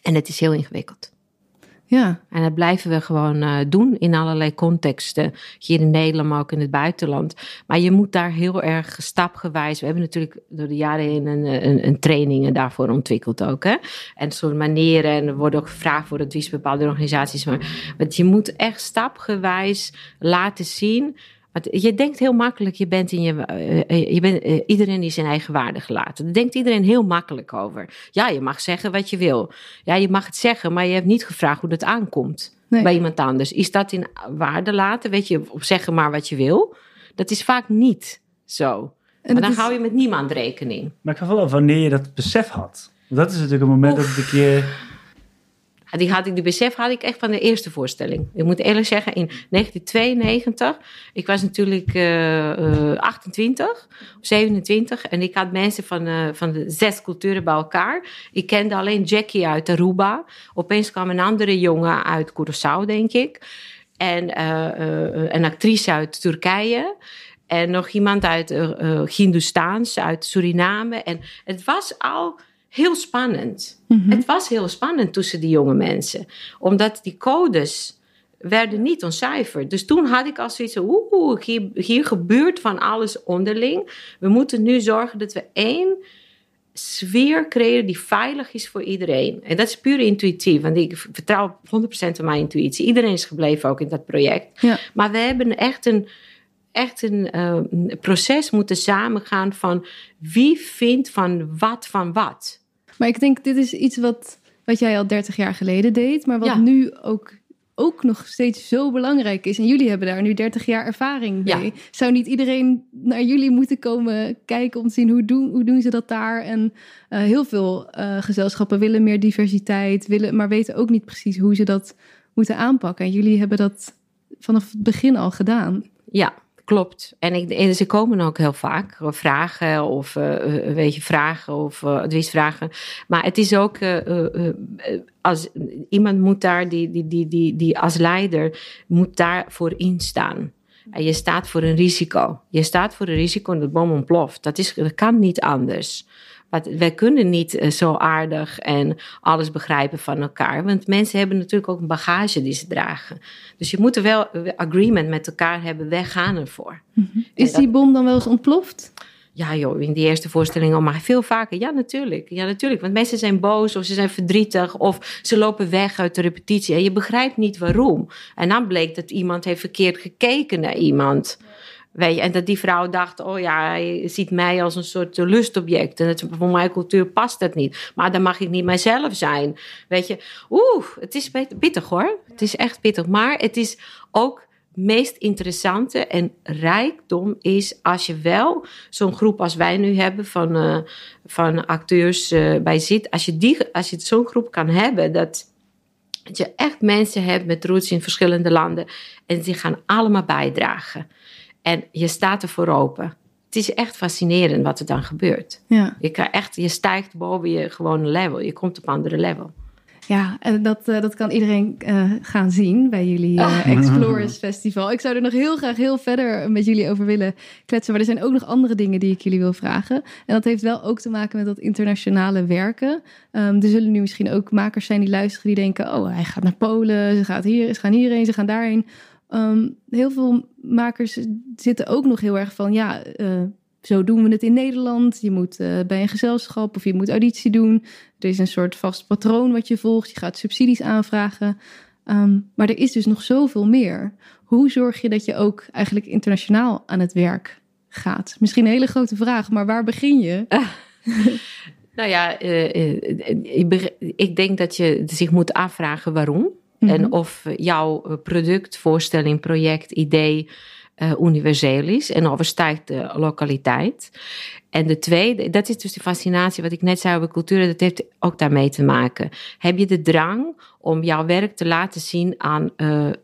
En het is heel ingewikkeld. Ja. En dat blijven we gewoon uh, doen in allerlei contexten. Hier in Nederland, maar ook in het buitenland. Maar je moet daar heel erg stapgewijs. We hebben natuurlijk door de jaren heen een, een, een trainingen daarvoor ontwikkeld ook. Hè? En soort manieren. En er wordt ook gevraagd voor advies bepaalde organisaties. Maar, maar je moet echt stapgewijs laten zien je denkt heel makkelijk, je bent in je, uh, je bent, uh, iedereen is zijn eigen waarde gelaten. Daar denkt iedereen heel makkelijk over. Ja, je mag zeggen wat je wil. Ja, je mag het zeggen, maar je hebt niet gevraagd hoe dat aankomt nee. bij iemand anders. Is dat in waarde laten? Weet je, op zeggen maar wat je wil? Dat is vaak niet zo. En maar dan is... hou je met niemand rekening. Maar ik ga wel wanneer je dat besef had. Dat is natuurlijk een moment Oef. dat het een keer die, had ik, die besef had ik echt van de eerste voorstelling. Ik moet eerlijk zeggen, in 1992, ik was natuurlijk uh, uh, 28 of 27 en ik had mensen van, uh, van de zes culturen bij elkaar. Ik kende alleen Jackie uit Aruba. Opeens kwam een andere jongen uit Curaçao, denk ik. En uh, een actrice uit Turkije. En nog iemand uit uh, Hindoestaans, uit Suriname. En het was al heel spannend. Mm -hmm. Het was heel spannend tussen die jonge mensen. Omdat die codes werden niet ontcijferd. Dus toen had ik al zoiets van, oeh, hier, hier gebeurt van alles onderling. We moeten nu zorgen dat we één sfeer creëren die veilig is voor iedereen. En dat is puur intuïtief, want ik vertrouw 100% op mijn intuïtie. Iedereen is gebleven ook in dat project. Ja. Maar we hebben echt een, echt een uh, proces moeten samengaan van wie vindt van wat van wat. Maar ik denk, dit is iets wat, wat jij al 30 jaar geleden deed, maar wat Ja. nu ook, ook nog steeds zo belangrijk is. En jullie hebben daar nu 30 jaar ervaring mee. Ja. Zou niet iedereen naar jullie moeten komen kijken om te zien hoe doen, hoe doen ze dat daar? En eh, heel veel eh, gezelschappen willen meer diversiteit, willen, maar weten ook niet precies hoe ze dat moeten aanpakken. En jullie hebben dat vanaf het begin al gedaan. Ja, klopt. En, ik, en ze komen ook heel vaak eh, vragen of eh, eh, vragen of eh, adviesvragen. Maar het is ook als iemand moet daar, die, die, die, die, die als leider moet daarvoor instaan. En je staat voor een risico. Je staat voor een risico en de bom ontploft. Dat, is, dat kan niet anders. Wij kunnen niet eh, zo aardig en alles begrijpen van elkaar. Want mensen hebben natuurlijk ook een bagage die ze dragen. Dus je moet er wel eh, agreement met elkaar hebben. Wij gaan ervoor. Is dat- die bom dan wel eens ontploft? Ja joh, in die eerste voorstelling al, maar veel vaker. Ja, natuurlijk. Ja, natuurlijk. Want mensen zijn boos of ze zijn verdrietig of ze lopen weg uit de repetitie. En je begrijpt niet waarom. En dan bleek dat iemand heeft verkeerd gekeken naar iemand. Weet je, en dat die vrouw dacht, oh ja, hij ziet mij als een soort lustobject. En het, voor mijn cultuur past dat niet. Maar dan mag ik niet mijzelf zijn. Weet je, oeh, het is pittig hoor. Het is echt pittig. Maar het is ook meest interessante en rijkdom is als je wel zo'n groep als wij nu hebben van, eh, van acteurs eh, bij zit. Als je, die, als je zo'n groep kan hebben, dat, dat je echt mensen hebt met roots in verschillende landen en die gaan allemaal bijdragen. En je staat er voor open. Het is echt fascinerend wat er dan gebeurt. Ja. Je, kan echt, je stijgt boven je gewone level. Je komt op andere level. Ja, en dat, eh, dat kan iedereen eh, gaan zien bij jullie eh, Explorers Festival. Ik zou er nog heel graag heel verder met jullie over willen kletsen. Maar er zijn ook nog andere dingen die ik jullie wil vragen. En dat heeft wel ook te maken met dat internationale werken. Ehm, er zullen nu misschien ook makers zijn die luisteren die denken... oh, hij gaat naar Polen, ze, gaat hier, ze gaan hierheen, ze gaan daarheen. Ehm, heel veel makers zitten ook nog heel erg van... ja, eh, zo doen we het in Nederland. Je moet eh, bij een gezelschap of je moet auditie doen. Er is een soort vast patroon wat je volgt. Je gaat subsidies aanvragen. Ehm, maar er is dus nog zoveel meer. Hoe zorg je dat je ook eigenlijk internationaal aan het werk gaat? Misschien een hele grote vraag, maar waar begin je? Nou ja, eh, ik denk dat je zich moet afvragen waarom. En of jouw eh, product, voorstelling, project, idee universeel is en overstijgt de lokaliteit. En de tweede, dat is dus de fascinatie wat ik net zei over cultuur, dat heeft ook daarmee te maken. Heb je de drang om jouw werk te laten zien aan eh, eh,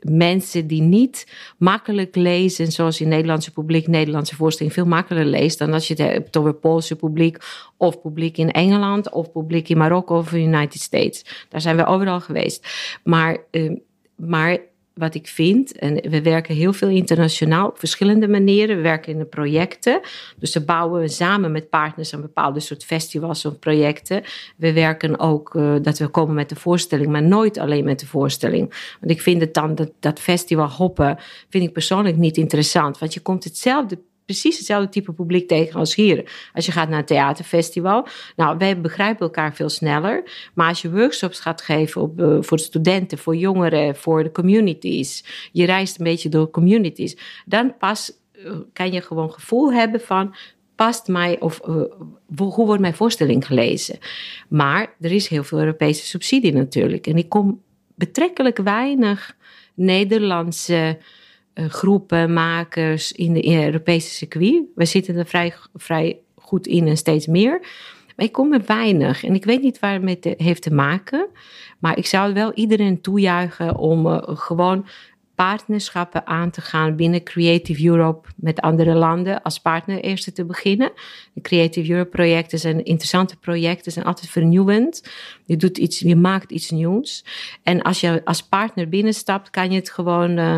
mensen die niet makkelijk lezen, zoals je Nederlandse publiek Nederlandse voorstelling veel makkelijker leest dan als je het hebt over Poolse publiek of publiek in Engeland of publiek in Marokko of in de United States. Daar zijn we overal geweest. Maar, eh, maar wat ik vind, en we werken heel veel internationaal op verschillende manieren. We werken in de projecten. Dus dan bouwen we samen met partners een bepaalde soort festivals of projecten. We werken ook uh, dat we komen met de voorstelling, maar nooit alleen met de voorstelling. Want ik vind het dan dat, dat festival hoppen, vind ik persoonlijk niet interessant. Want je komt hetzelfde precies hetzelfde type publiek tegen als hier. Als je gaat naar een theaterfestival. Nou, wij begrijpen elkaar veel sneller. Maar als je workshops gaat geven op, uh, voor studenten, voor jongeren, voor de communities. Je reist een beetje door communities. Dan pas uh, kan je gewoon gevoel hebben van past mij of uh, hoe wordt mijn voorstelling gelezen. Maar er is heel veel Europese subsidie natuurlijk. En ik kom betrekkelijk weinig Nederlandse groepen, makers in de, Europese circuit. We zitten er vrij, vrij goed in en steeds meer. Maar ik kom er weinig. En ik weet niet waar het mee heeft te maken. Maar ik zou wel iedereen toejuichen om uh, gewoon partnerschappen aan te gaan binnen Creative Europe met andere landen als partner eerst te beginnen. De Creative Europe projecten zijn interessante projecten, zijn altijd vernieuwend. Je doet iets, je maakt iets nieuws. En als je als partner binnenstapt, kan je het gewoon uh,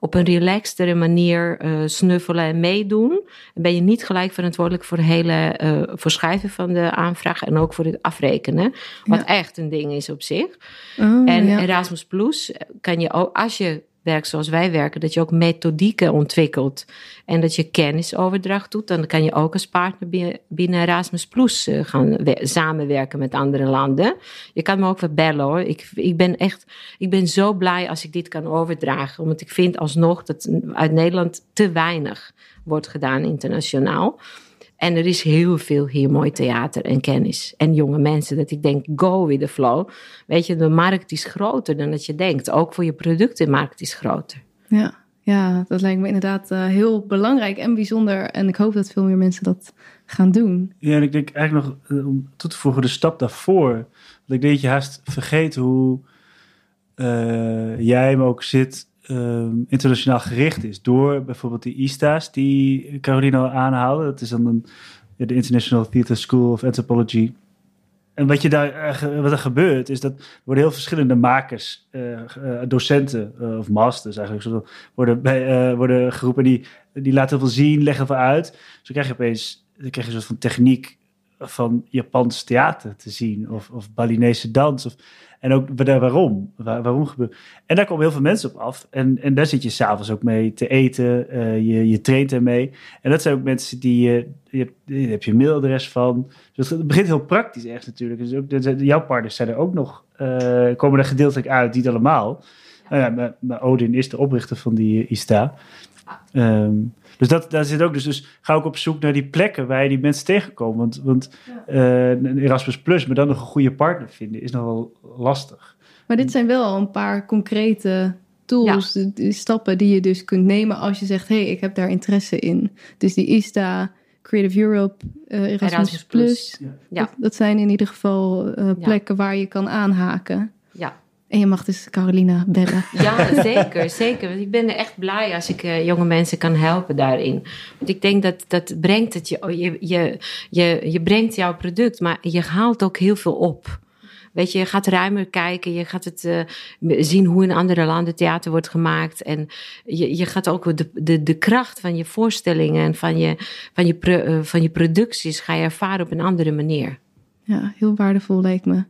op een relaxtere manier uh, snuffelen en meedoen. Dan ben je niet gelijk verantwoordelijk voor het hele uh, voor schrijven van de aanvraag en ook voor het afrekenen. Wat ja. echt een ding is op zich. Oh, en ja. Erasmus Plus kan je ook, als je werkt zoals wij werken, dat je ook methodieken ontwikkelt en dat je kennisoverdracht doet, dan kan je ook als partner binnen Erasmus Plus eh, gaan samenwerken met andere landen. Je kan me ook bellen hoor. Ik, ik ben echt, ik ben zo blij als ik dit kan overdragen, omdat ik vind alsnog dat uit Nederland te weinig wordt gedaan internationaal. En er is heel veel hier mooi theater en kennis. En jonge mensen, dat ik denk, go with the flow. Weet je, de markt is groter dan dat je denkt. Ook voor je producten, de markt is groter. Ja, ja dat lijkt me inderdaad uh, heel belangrijk en bijzonder. En ik hoop dat veel meer mensen dat gaan doen. Ja, en ik denk eigenlijk nog, eh, om toe te voegen, de stap daarvoor. Want ik denk dat je haast vergeet hoe uh, jij hem ook zit Ehm, internationaal gericht is. Door bijvoorbeeld die ISTA's die Caroline al aanhaalde. Dat is dan een, de International Theatre School of Anthropology. En wat, je daar, eh, wat er gebeurt, is dat er worden heel verschillende makers, uh, docenten uh, of masters eigenlijk, worden, bij, worden geroepen. Die, die laten heel veel zien, leggen veel uit. Zo krijg je opeens dan krijg je een soort van techniek van Japans theater te zien. Of, of Balinese dans. Of, en ook waarom. Waar, waarom gebeurt. En daar komen heel veel mensen op af. En, en daar zit je s'avonds ook mee te eten. Uh, je, je traint ermee. En dat zijn ook mensen die je. je daar heb je mailadres van. Dus het begint heel praktisch echt natuurlijk. Dus ook, jouw partners zijn er ook nog. Uh, komen er gedeeltelijk uit, niet allemaal. Ja. Nou ja, maar, Odin is de oprichter van die ISTA. Um, dus dat, daar zit ook. Dus, dus ga ook op zoek naar die plekken waar je die mensen tegenkomt. Want, want uh, een Erasmus Plus, maar dan nog een goede partner vinden, is nogal lastig. Maar dit zijn wel een paar concrete tools, de, stappen die je dus kunt nemen als je zegt: hé, hey, ik heb daar interesse in. Dus die ISTA. Creative Europe, uh, Erasmus, Plus. Ja. Dat, dat, zijn in ieder geval uh, plekken waar je kan aanhaken. En je mag dus Carolina bellen. Ja, zeker, zeker. Want ik ben er echt blij als ik uh, jonge mensen kan helpen daarin. Want ik denk dat dat brengt het je, je, je, je, je brengt jouw product, maar je haalt ook heel veel op. Weet je, je gaat ruimer kijken, je gaat het uh, zien hoe in andere landen theater wordt gemaakt. En je, je gaat ook de, de, de kracht van je voorstellingen en van je, van, je uh, van je producties ga je ervaren op een andere manier. Ja, heel waardevol lijkt me.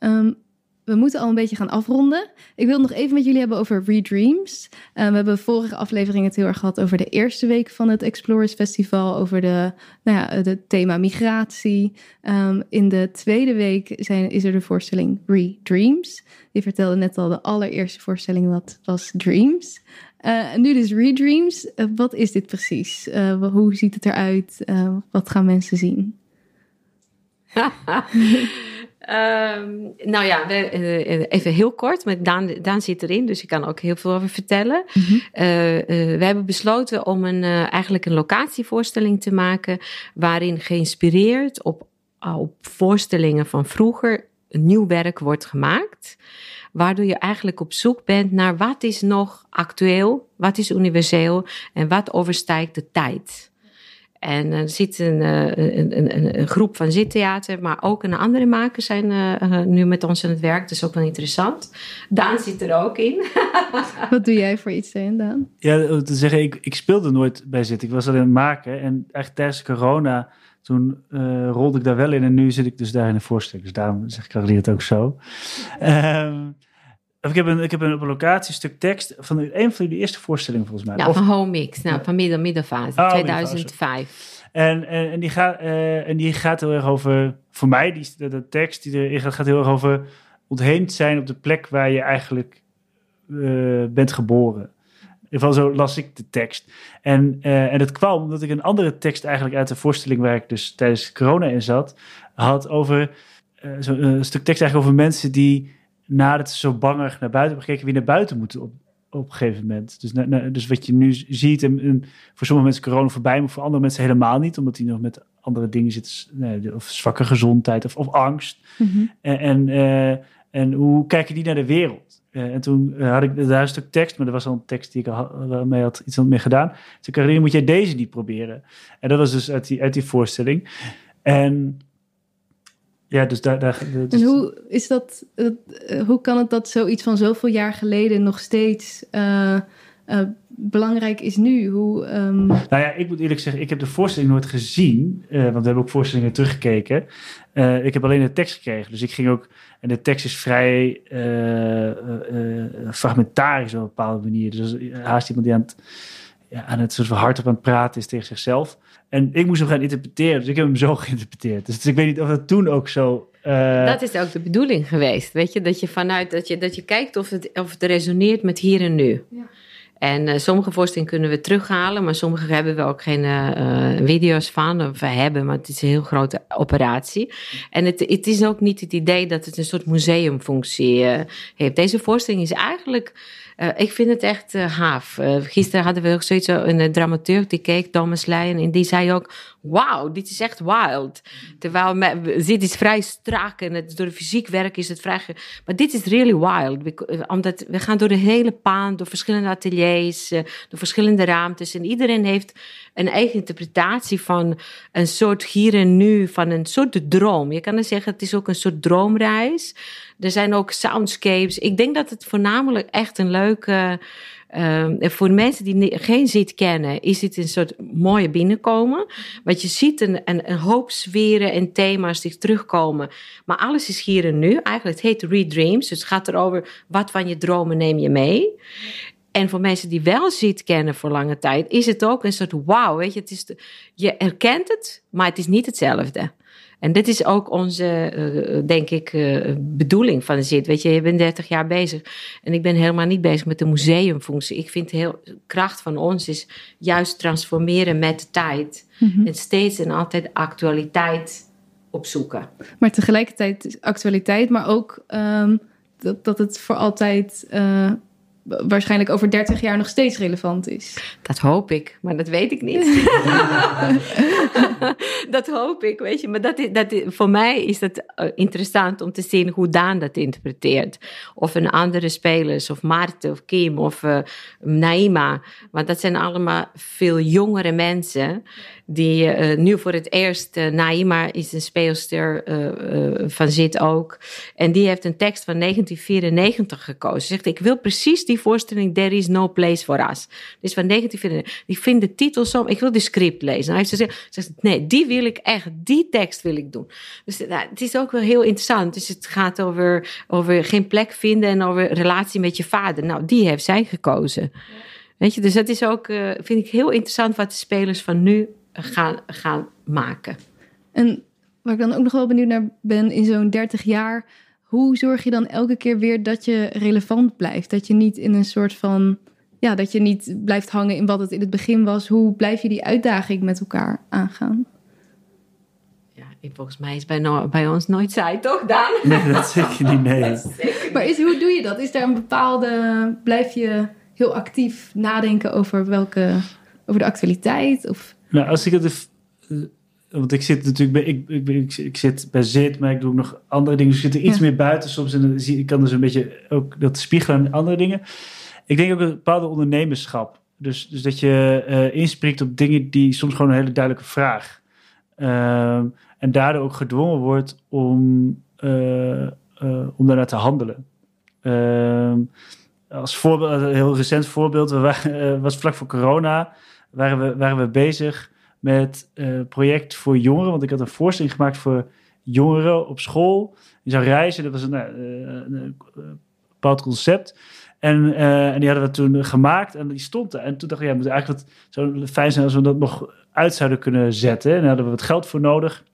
Um, we moeten al een beetje gaan afronden. Ik wil nog even met jullie hebben over Redreams. Uh, we hebben vorige aflevering het heel erg gehad over de eerste week van het Explorers Festival. Over de, nou ja, het thema migratie. Um, in de tweede week zijn, is er de voorstelling Redreams. Die vertelde net al, de allereerste voorstelling wat was Dreams. Uh, nu dus Redreams. Uh, wat is dit precies? hoe ziet het eruit? wat gaan mensen zien? Um, nou ja, we, uh, even heel kort, maar Daan, Daan zit erin, dus ik kan ook heel veel over vertellen. Mm -hmm. uh, we hebben besloten om een, eigenlijk een locatievoorstelling te maken, waarin geïnspireerd op, op voorstellingen van vroeger nieuw werk wordt gemaakt. Waardoor je eigenlijk op zoek bent naar wat is nog actueel, wat is universeel en wat overstijgt de tijd. En er zit een, een, een, een, groep van zittheater, maar ook een andere makers zijn uh, nu met ons aan het werk. Dus ook wel interessant. Daan zit er ook in. Wat doe jij voor iets, in, Daan? Ja, te zeggen, ik, ik speelde nooit bij zitten. Ik was alleen aan het maken. En echt tijdens corona, toen uh, rolde ik daar wel in. En nu zit ik dus daar in de voorstelling. Dus daarom zeg ik het ook zo. Um, ik heb, een, ik heb een, op een locatie stuk tekst van een van de eerste voorstellingen volgens mij. Ja, of, van Home Mix, nou, van midden, middenfase, oh, 2005. En, en, en, die gaat, uh, en die gaat heel erg over, voor mij, die, de, de tekst die erin gaat, gaat heel erg over ontheemd zijn op de plek waar je eigenlijk uh, bent geboren. In ieder geval zo las ik de tekst. En, uh, en het kwam omdat ik een andere tekst eigenlijk uit de voorstelling waar ik dus tijdens corona in zat, had over zo, een stuk tekst eigenlijk over mensen die nadat ze zo bangig naar buiten hebben gekeken, weer naar buiten moeten op, op een gegeven moment. Dus, dus wat je nu ziet, en, voor sommige mensen corona voorbij, maar voor andere mensen helemaal niet, omdat die nog met andere dingen zitten, of zwakke gezondheid of, of angst. Mhm. En, en, uh, en, hoe kijken die naar de wereld? Uh, en toen uh, had ik daar een stuk tekst, maar er was al een tekst die ik al mee had iets mee gedaan. Toen Carine, moet jij deze niet proberen? En dat was dus uit die, uit die voorstelling. En ja, dus daar. daar dus... En hoe is dat? Uh, hoe kan het dat zoiets van zoveel jaar geleden nog steeds uh, belangrijk is nu? Hoe, um... Nou ja, ik moet eerlijk zeggen, ik heb de voorstelling nooit gezien, want we hebben ook voorstellingen teruggekeken. ik heb alleen de tekst gekregen, dus ik ging ook, en de tekst is vrij fragmentarisch op een bepaalde manier. Dus haast iemand die aan het ja, aan het soort van hardop aan het praten is tegen zichzelf. En ik moest hem gaan interpreteren, dus ik heb hem zo geïnterpreteerd. Dus ik weet niet of dat toen ook zo. Uh... Dat is ook de bedoeling geweest, weet je, dat je vanuit dat je, dat je kijkt of het, of het resoneert met hier en nu. Ja. En uh, sommige voorstellingen kunnen we terughalen, maar sommige hebben we ook geen uh, video's van. Of we hebben, maar het is een heel grote operatie. En het, het is ook niet het idee dat het een soort museumfunctie heeft. Deze voorstelling is eigenlijk uh, ik vind het echt uh, gaaf. Uh, gisteren hadden we ook zoiets, een dramaturg die keek, Thomas Leijen, en die zei ook, wauw, dit is echt wild. Terwijl dit is vrij strak en het, door fysiek werk is het vrij... Maar dit is really wild, omdat we gaan door de hele paan, door verschillende ateliers, door verschillende ruimtes. En iedereen heeft een eigen interpretatie van een soort hier en nu, van een soort droom. Je kan er zeggen, het is ook een soort droomreis. Er zijn ook soundscapes. Ik denk dat het voornamelijk echt een leuke. Uh, voor mensen die geen zit kennen, is het een soort mooie binnenkomen. Want je ziet een, een, hoop sferen en thema's die terugkomen. Maar alles is hier en nu. Eigenlijk, het heet Redreams. Dus het gaat erover wat van je dromen neem je mee. En voor mensen die wel zit kennen voor lange tijd, is het ook een soort wauw. Je herkent het, maar het is niet hetzelfde. En dit is ook onze, uh, denk ik, uh, bedoeling van de zit. Weet je, je bent 30 jaar bezig. En ik ben helemaal niet bezig met de museumfunctie. Ik vind heel, de kracht van ons is juist transformeren met de tijd. Mm En steeds en altijd actualiteit opzoeken. Maar tegelijkertijd actualiteit, maar ook um, dat, dat het voor altijd waarschijnlijk over 30 jaar nog steeds relevant is. Dat hoop ik, maar dat weet ik niet. dat hoop ik, weet je. Maar dat, dat, voor mij is het eh, interessant om te zien hoe Daan dat interpreteert. Of een andere spelers, of Maarten, of Kim, of uh, Naima. Want dat zijn allemaal veel jongere mensen die uh, nu voor het eerst, uh, Naima is een speelster van Zit ook. En die heeft een tekst van 1994 gekozen. Ze zegt, ik wil precies die voorstelling There is no place for us. Dus van 1994. Ik vind de titel zo, ik wil de script lezen. En hij heeft ze zegt, nee, die wil ik echt, die tekst wil ik doen. Dus nou, het is ook wel heel interessant. Dus het gaat over, over geen plek vinden en over relatie met je vader. Nou, die heeft zij gekozen. Weet je, dus dat is ook, vind ik heel interessant wat de spelers van nu gaan, gaan maken. En waar ik dan ook nog wel benieuwd naar ben, in zo'n 30 jaar, hoe zorg je dan elke keer weer dat je relevant blijft? Dat je niet in een soort van, ja, dat je niet blijft hangen in wat het in het begin was. Hoe blijf je die uitdaging met elkaar aangaan? Ja, volgens mij is bij, bij ons nooit saai, toch, Daan? Nee, dat zeker niet, nee. Maar is, hoe doe je dat? Is er een bepaalde, blijf je heel actief nadenken over welke, over de actualiteit? Of nou, als ik het. Want ik zit natuurlijk bij, ik, ik, ik, ik, zit bij zit, maar ik doe ook nog andere dingen. Dus ik zit er iets meer buiten soms. En dan zie, ik kan dus een beetje ook dat spiegelen aan andere dingen. Ik denk ook een bepaalde ondernemerschap. Dus, dus dat je uh, inspreekt op dingen die soms gewoon een hele duidelijke vraag. Uh, en daardoor ook gedwongen wordt om, uh, om daarnaar te handelen. Ehm, als voorbeeld, een heel recent voorbeeld, we was vlak voor corona waren we, waren we bezig met een uh, project voor jongeren. Want ik had een voorstelling gemaakt voor jongeren op school. Die zou reizen. Dat was een, een, bepaald concept. En, uh, en, die hadden we toen gemaakt en die stond er. En toen dacht ik, ja, moet eigenlijk wat fijn zijn als we dat nog uit zouden kunnen zetten. En daar hadden we wat geld voor nodig.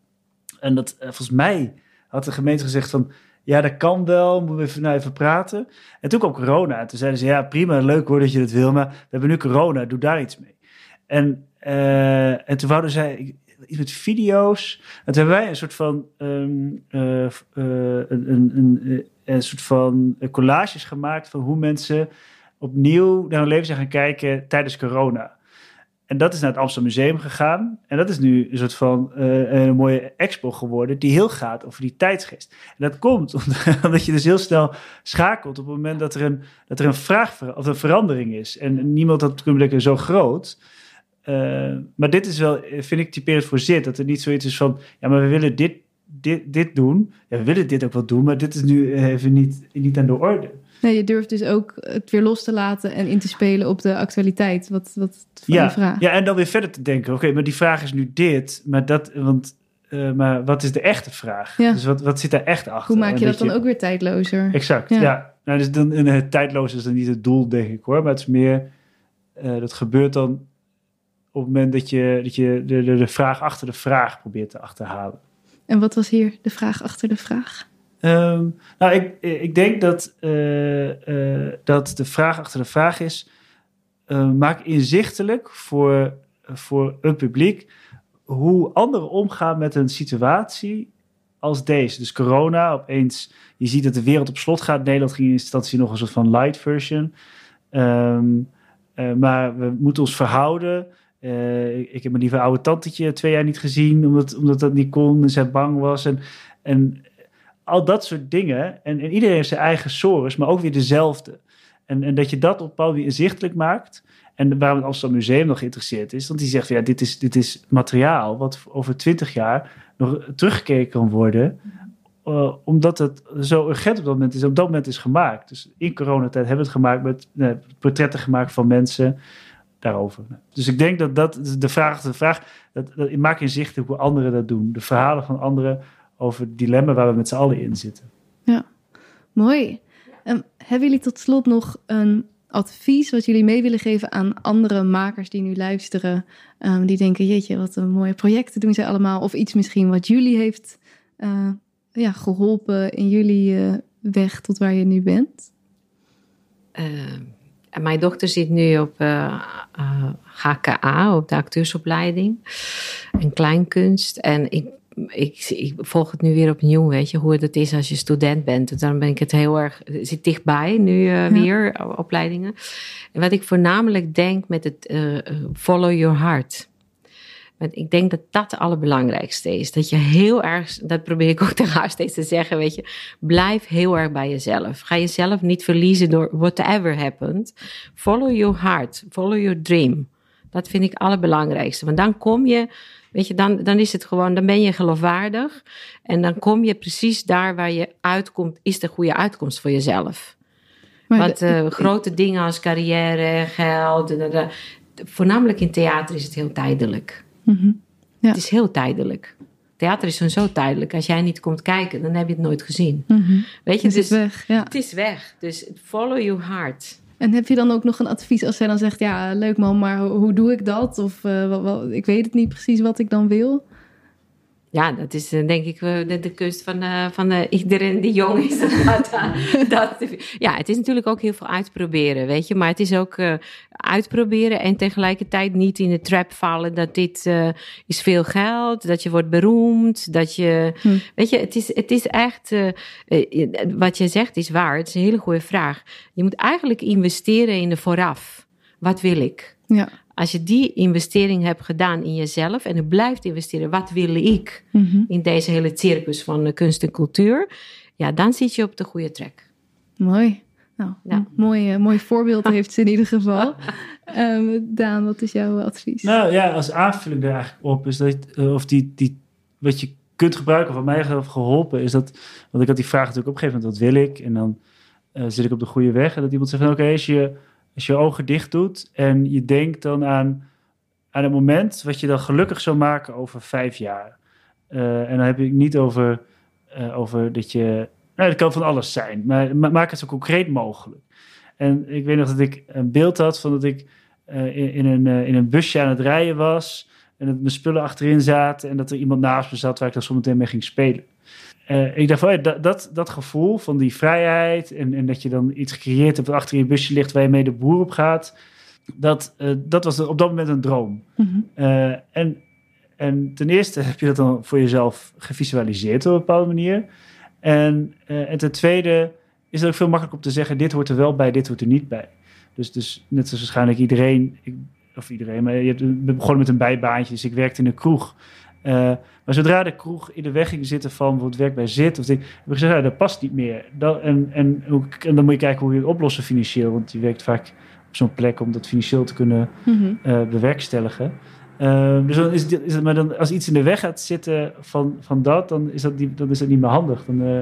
En dat, uh, volgens mij had de gemeente gezegd van, ja, dat kan wel, moeten we even, nou even praten. En toen kwam corona. En toen zeiden ze, ja, prima, leuk hoor dat je dat wil, maar we hebben nu corona, doe daar iets mee. En, uh, en toen wouden zij iets met video's. En toen hebben wij een soort van, uh, een, een, een, een, soort van collages gemaakt van hoe mensen opnieuw naar hun leven zijn gaan kijken tijdens corona. En dat is naar het Amsterdam Museum gegaan. En dat is nu een soort van uh, een mooie expo geworden die heel gaat over die tijdsgeest. En dat komt omdat je dus heel snel schakelt op het moment dat er een, dat er een vraag of een verandering is. En niemand had kunnen zo groot. Uh, maar dit is wel, vind ik typerend voor zit. Dat er niet zoiets is van, ja, maar we willen dit, dit, dit doen. Ja, we willen dit ook wel doen, maar dit is nu even niet, niet aan de orde. Nee, je durft dus ook het weer los te laten en in te spelen op de actualiteit. Wat, wat van ja, vraag. Ja, en dan weer verder te denken. Oké, maar die vraag is nu dit. Maar, dat, want, uh, maar wat is de echte vraag? Ja. Dus wat, wat zit daar echt achter? Hoe maak je dat dan ook weer tijdlozer? Exact, Ja. ja. Nou, dus dan, en het tijdloos is dan niet het doel, denk ik hoor. Maar het is meer, eh, dat gebeurt dan op het moment dat je, dat je de, de, de vraag achter de vraag probeert te achterhalen. En wat was hier de vraag achter de vraag? Ehm, nou, ik, ik denk dat, eh, eh, dat de vraag achter de vraag is: eh, maak inzichtelijk voor, voor een publiek hoe anderen omgaan met een situatie als deze. Dus corona, opeens, je ziet dat de wereld op slot gaat. Nederland ging in instantie nog een soort van light version. Ehm, eh, maar we moeten ons verhouden. Eh, ik, heb mijn lieve oude tantetje twee jaar niet gezien, omdat, omdat dat niet kon en zij bang was. En, en al dat soort dingen. En, en iedereen heeft zijn eigen sores, maar ook weer dezelfde. En, en dat je dat op manier inzichtelijk maakt. En waarom het Amsterdam Museum nog geïnteresseerd is, want die zegt: ja, dit is, dit is materiaal wat over twintig jaar nog teruggekeken kan worden. eh, omdat het zo urgent op dat moment is. Op dat moment is gemaakt. Dus in coronatijd hebben we het gemaakt met eh, portretten gemaakt van mensen daarover. Dus ik denk dat dat de vraag de vraag. Dat, dat, ik maak inzichtelijk hoe anderen dat doen. De verhalen van anderen over het dilemma waar we met z'n allen in zitten. Mooi. Ehm, hebben jullie tot slot nog een advies wat jullie mee willen geven aan andere makers die nu luisteren? ehm, die denken, jeetje, wat een mooie projecten doen zij allemaal. Of iets misschien wat jullie heeft eh, ja, geholpen in jullie eh, weg tot waar je nu bent? Eh, en mijn dochter zit nu op eh, eh, HKA, op de acteursopleiding. En kleinkunst. En ik, ik, ik volg het nu weer opnieuw, weet je, hoe het is als je student bent. Dus daarom ben ik het heel erg, zit dichtbij nu eh, weer, opleidingen. En wat ik voornamelijk denk met het eh, eh, follow your heart. Want ik denk dat dat het allerbelangrijkste is. Dat je heel erg, dat probeer ik ook tegen haar steeds te zeggen, weet je. Blijf heel erg bij jezelf. Ga jezelf niet verliezen door whatever happened. Follow your heart. Follow your dream. Dat vind ik het allerbelangrijkste. Want dan kom je, weet je, dan, dan is het gewoon, dan ben je geloofwaardig. En dan kom je precies daar waar je uitkomt, is de goede uitkomst voor jezelf. Maar Want eh, grote dingen als carrière, geld, voornamelijk in theater is het heel tijdelijk. Mhm. Ja. Het is heel tijdelijk. Theater is zo tijdelijk. Als jij niet komt kijken, dan heb je het nooit gezien. Mhm. Weet je, Het is dus weg, ja. het is weg. Dus follow your heart. En heb je dan ook nog een advies als zij dan zegt, ja, leuk man, maar hoe, doe ik dat? Of eh, wat, wat- ik weet het niet precies wat ik dan wil. Ja, dat is eh, denk ik de, de kunst van, eh, van eh, iedereen die jong is. dat, dat, ja, het is natuurlijk ook heel veel uitproberen, weet je. Maar het is ook uitproberen en tegelijkertijd niet in de trap vallen dat dit is veel geld, dat je wordt beroemd, dat je... Hm. Weet je, het is, het is echt... wat je zegt is waar, het is een hele goede vraag. Je moet eigenlijk investeren in de vooraf. Wat wil ik? Ja. Als je die investering hebt gedaan in jezelf en je blijft investeren, wat wil ik Mhm. in deze hele circus van eh, kunst en cultuur, ja, dan zit je op de goede track. Mooi. Nou, Ja. een mooi, eh, mooi voorbeeld heeft ze in ieder geval. Ehm, Daan, wat is jouw advies? Nou ja, als aanvulling daar eigenlijk op is dat, eh, of die, die, wat je kunt gebruiken, of wat mij heeft geholpen, is dat, want ik had die vraag natuurlijk opgegeven, wat wil ik? En dan eh, zit ik op de goede weg. En dat iemand zegt van, oké, als, je, als je ogen dicht doet en je denkt dan aan, aan een moment wat je dan gelukkig zou maken over vijf jaar. Eh, en dan heb ik niet over, eh, over dat je, nou, dat kan van alles zijn, maar ma- maak het zo concreet mogelijk. En ik weet nog dat ik een beeld had van dat ik eh, in, een, in een busje aan het rijden was. En dat mijn spullen achterin zaten. En dat er iemand naast me zat waar ik dan zometeen mee ging spelen. Eh, ik dacht van, ja, dat, dat, dat gevoel van die vrijheid. En, en dat je dan iets gecreëerd hebt wat achter je busje ligt waar je mee de boer op gaat. Dat, eh, dat was op dat moment een droom. Mhm. Eh, en, en ten eerste heb je dat dan voor jezelf gevisualiseerd op een bepaalde manier. En, en ten tweede is het ook veel makkelijker om te zeggen: dit hoort er wel bij, dit hoort er niet bij. Dus, dus net zoals waarschijnlijk iedereen, ik, of iedereen, maar je hebt we begonnen met een bijbaantje, dus ik werkte in een kroeg. Eh, maar zodra de kroeg in de weg ging zitten van bijvoorbeeld werk bij zit, of dit, heb ik gezegd, ja, dat past niet meer. Dat, en, en, dan moet je kijken hoe je het oplossen financieel, want je werkt vaak op zo'n plek om dat financieel te kunnen Mhm. eh, bewerkstelligen. Eh, dus dan is, is het, maar dan, als iets in de weg gaat zitten van, van dat, dan is dat, niet, dan is dat niet meer handig. Dan, eh,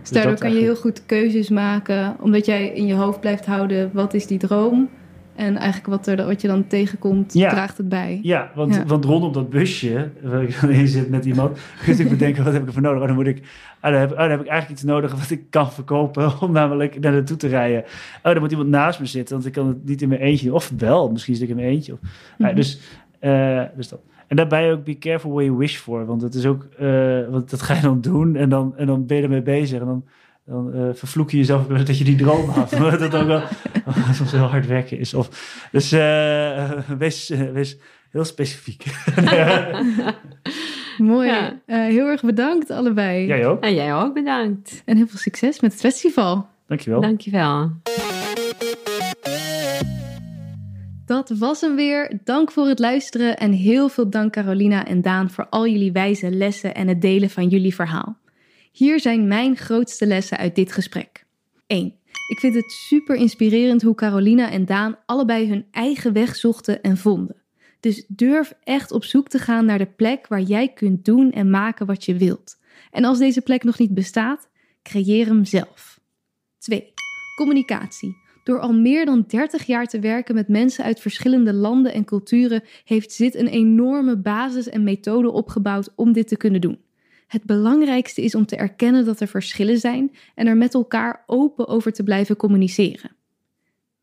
dus daardoor kan je heel goed keuzes maken, omdat jij in je hoofd blijft houden wat is die droom en eigenlijk wat, er, wat je dan tegenkomt, draagt het bij. Ja, want, want rondom dat busje, waar ik dan in zit met iemand, kun je bedenken, wat heb ik ervoor nodig? Oh, dan moet ik, oh, dan, heb, oh, dan heb ik eigenlijk iets nodig wat ik kan verkopen om namelijk naar naartoe te rijden. Oh, dan moet iemand naast me zitten, want ik kan het niet in mijn eentje. Of wel, misschien zit ik in mijn eentje. Of, mm dus, uh, dus dat. En daarbij ook be careful where you wish for. Want het is ook, uh, want dat ga je dan doen en dan, en dan ben je ermee bezig. En dan dan uh, vervloek je jezelf dat je die droom had. dat dat ook wel soms heel hard werken is. Of, dus uh, wees, wees heel specifiek. Mooi. Ja. Uh, heel erg bedankt allebei. Jij ook. En jij ook bedankt. En heel veel succes met het festival. Dankjewel. Dankjewel. Dat was hem weer. Dank voor het luisteren en heel veel dank Carolina en Daan voor al jullie wijze lessen en het delen van jullie verhaal. Hier zijn mijn grootste lessen uit dit gesprek. 1. Ik vind het super inspirerend hoe Carolina en Daan allebei hun eigen weg zochten en vonden. Dus durf echt op zoek te gaan naar de plek waar jij kunt doen en maken wat je wilt. En als deze plek nog niet bestaat, creëer hem zelf. 2. Communicatie. Door al meer dan 30 jaar te werken met mensen uit verschillende landen en culturen, heeft ZIT een enorme basis en methode opgebouwd om dit te kunnen doen. Het belangrijkste is om te erkennen dat er verschillen zijn en er met elkaar open over te blijven communiceren.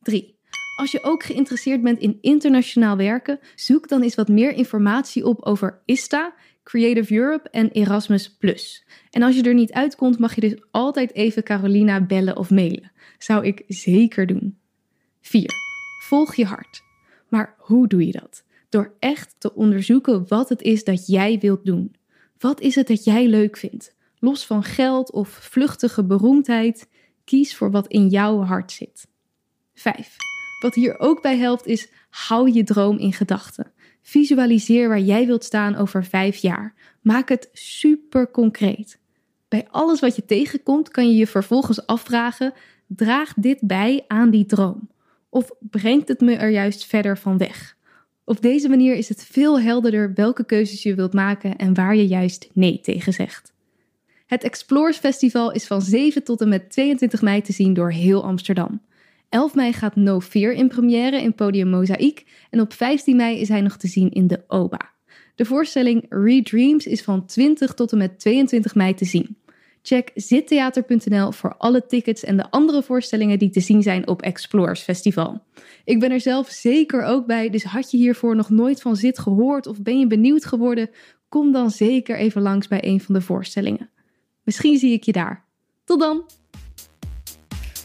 3. Als je ook geïnteresseerd bent in internationaal werken, zoek dan eens wat meer informatie op over ISTA, Creative Europe en Erasmus. En als je er niet uitkomt, mag je dus altijd even Carolina bellen of mailen. Zou ik zeker doen. 4. Volg je hart. Maar hoe doe je dat? Door echt te onderzoeken wat het is dat jij wilt doen. Wat is het dat jij leuk vindt? Los van geld of vluchtige beroemdheid, kies voor wat in jouw hart zit. 5. Wat hier ook bij helpt is hou je droom in gedachten. Visualiseer waar jij wilt staan over vijf jaar. Maak het super concreet. Bij alles wat je tegenkomt kan je je vervolgens afvragen: draagt dit bij aan die droom? Of brengt het me er juist verder van weg? Op deze manier is het veel helderder welke keuzes je wilt maken en waar je juist nee tegen zegt. Het Explores Festival is van 7 tot en met 22 mei te zien door heel Amsterdam. 11 mei gaat No Fear in première in Podium Mozaïek en op 15 mei is hij nog te zien in de OBA. De voorstelling Redreams is van 20 tot en met 22 mei te zien. Check zittheater.nl voor alle tickets en de andere voorstellingen die te zien zijn op Explorers Festival. Ik ben er zelf zeker ook bij, dus had je hiervoor nog nooit van Zit gehoord of ben je benieuwd geworden? Kom dan zeker even langs bij een van de voorstellingen. Misschien zie ik je daar. Tot dan!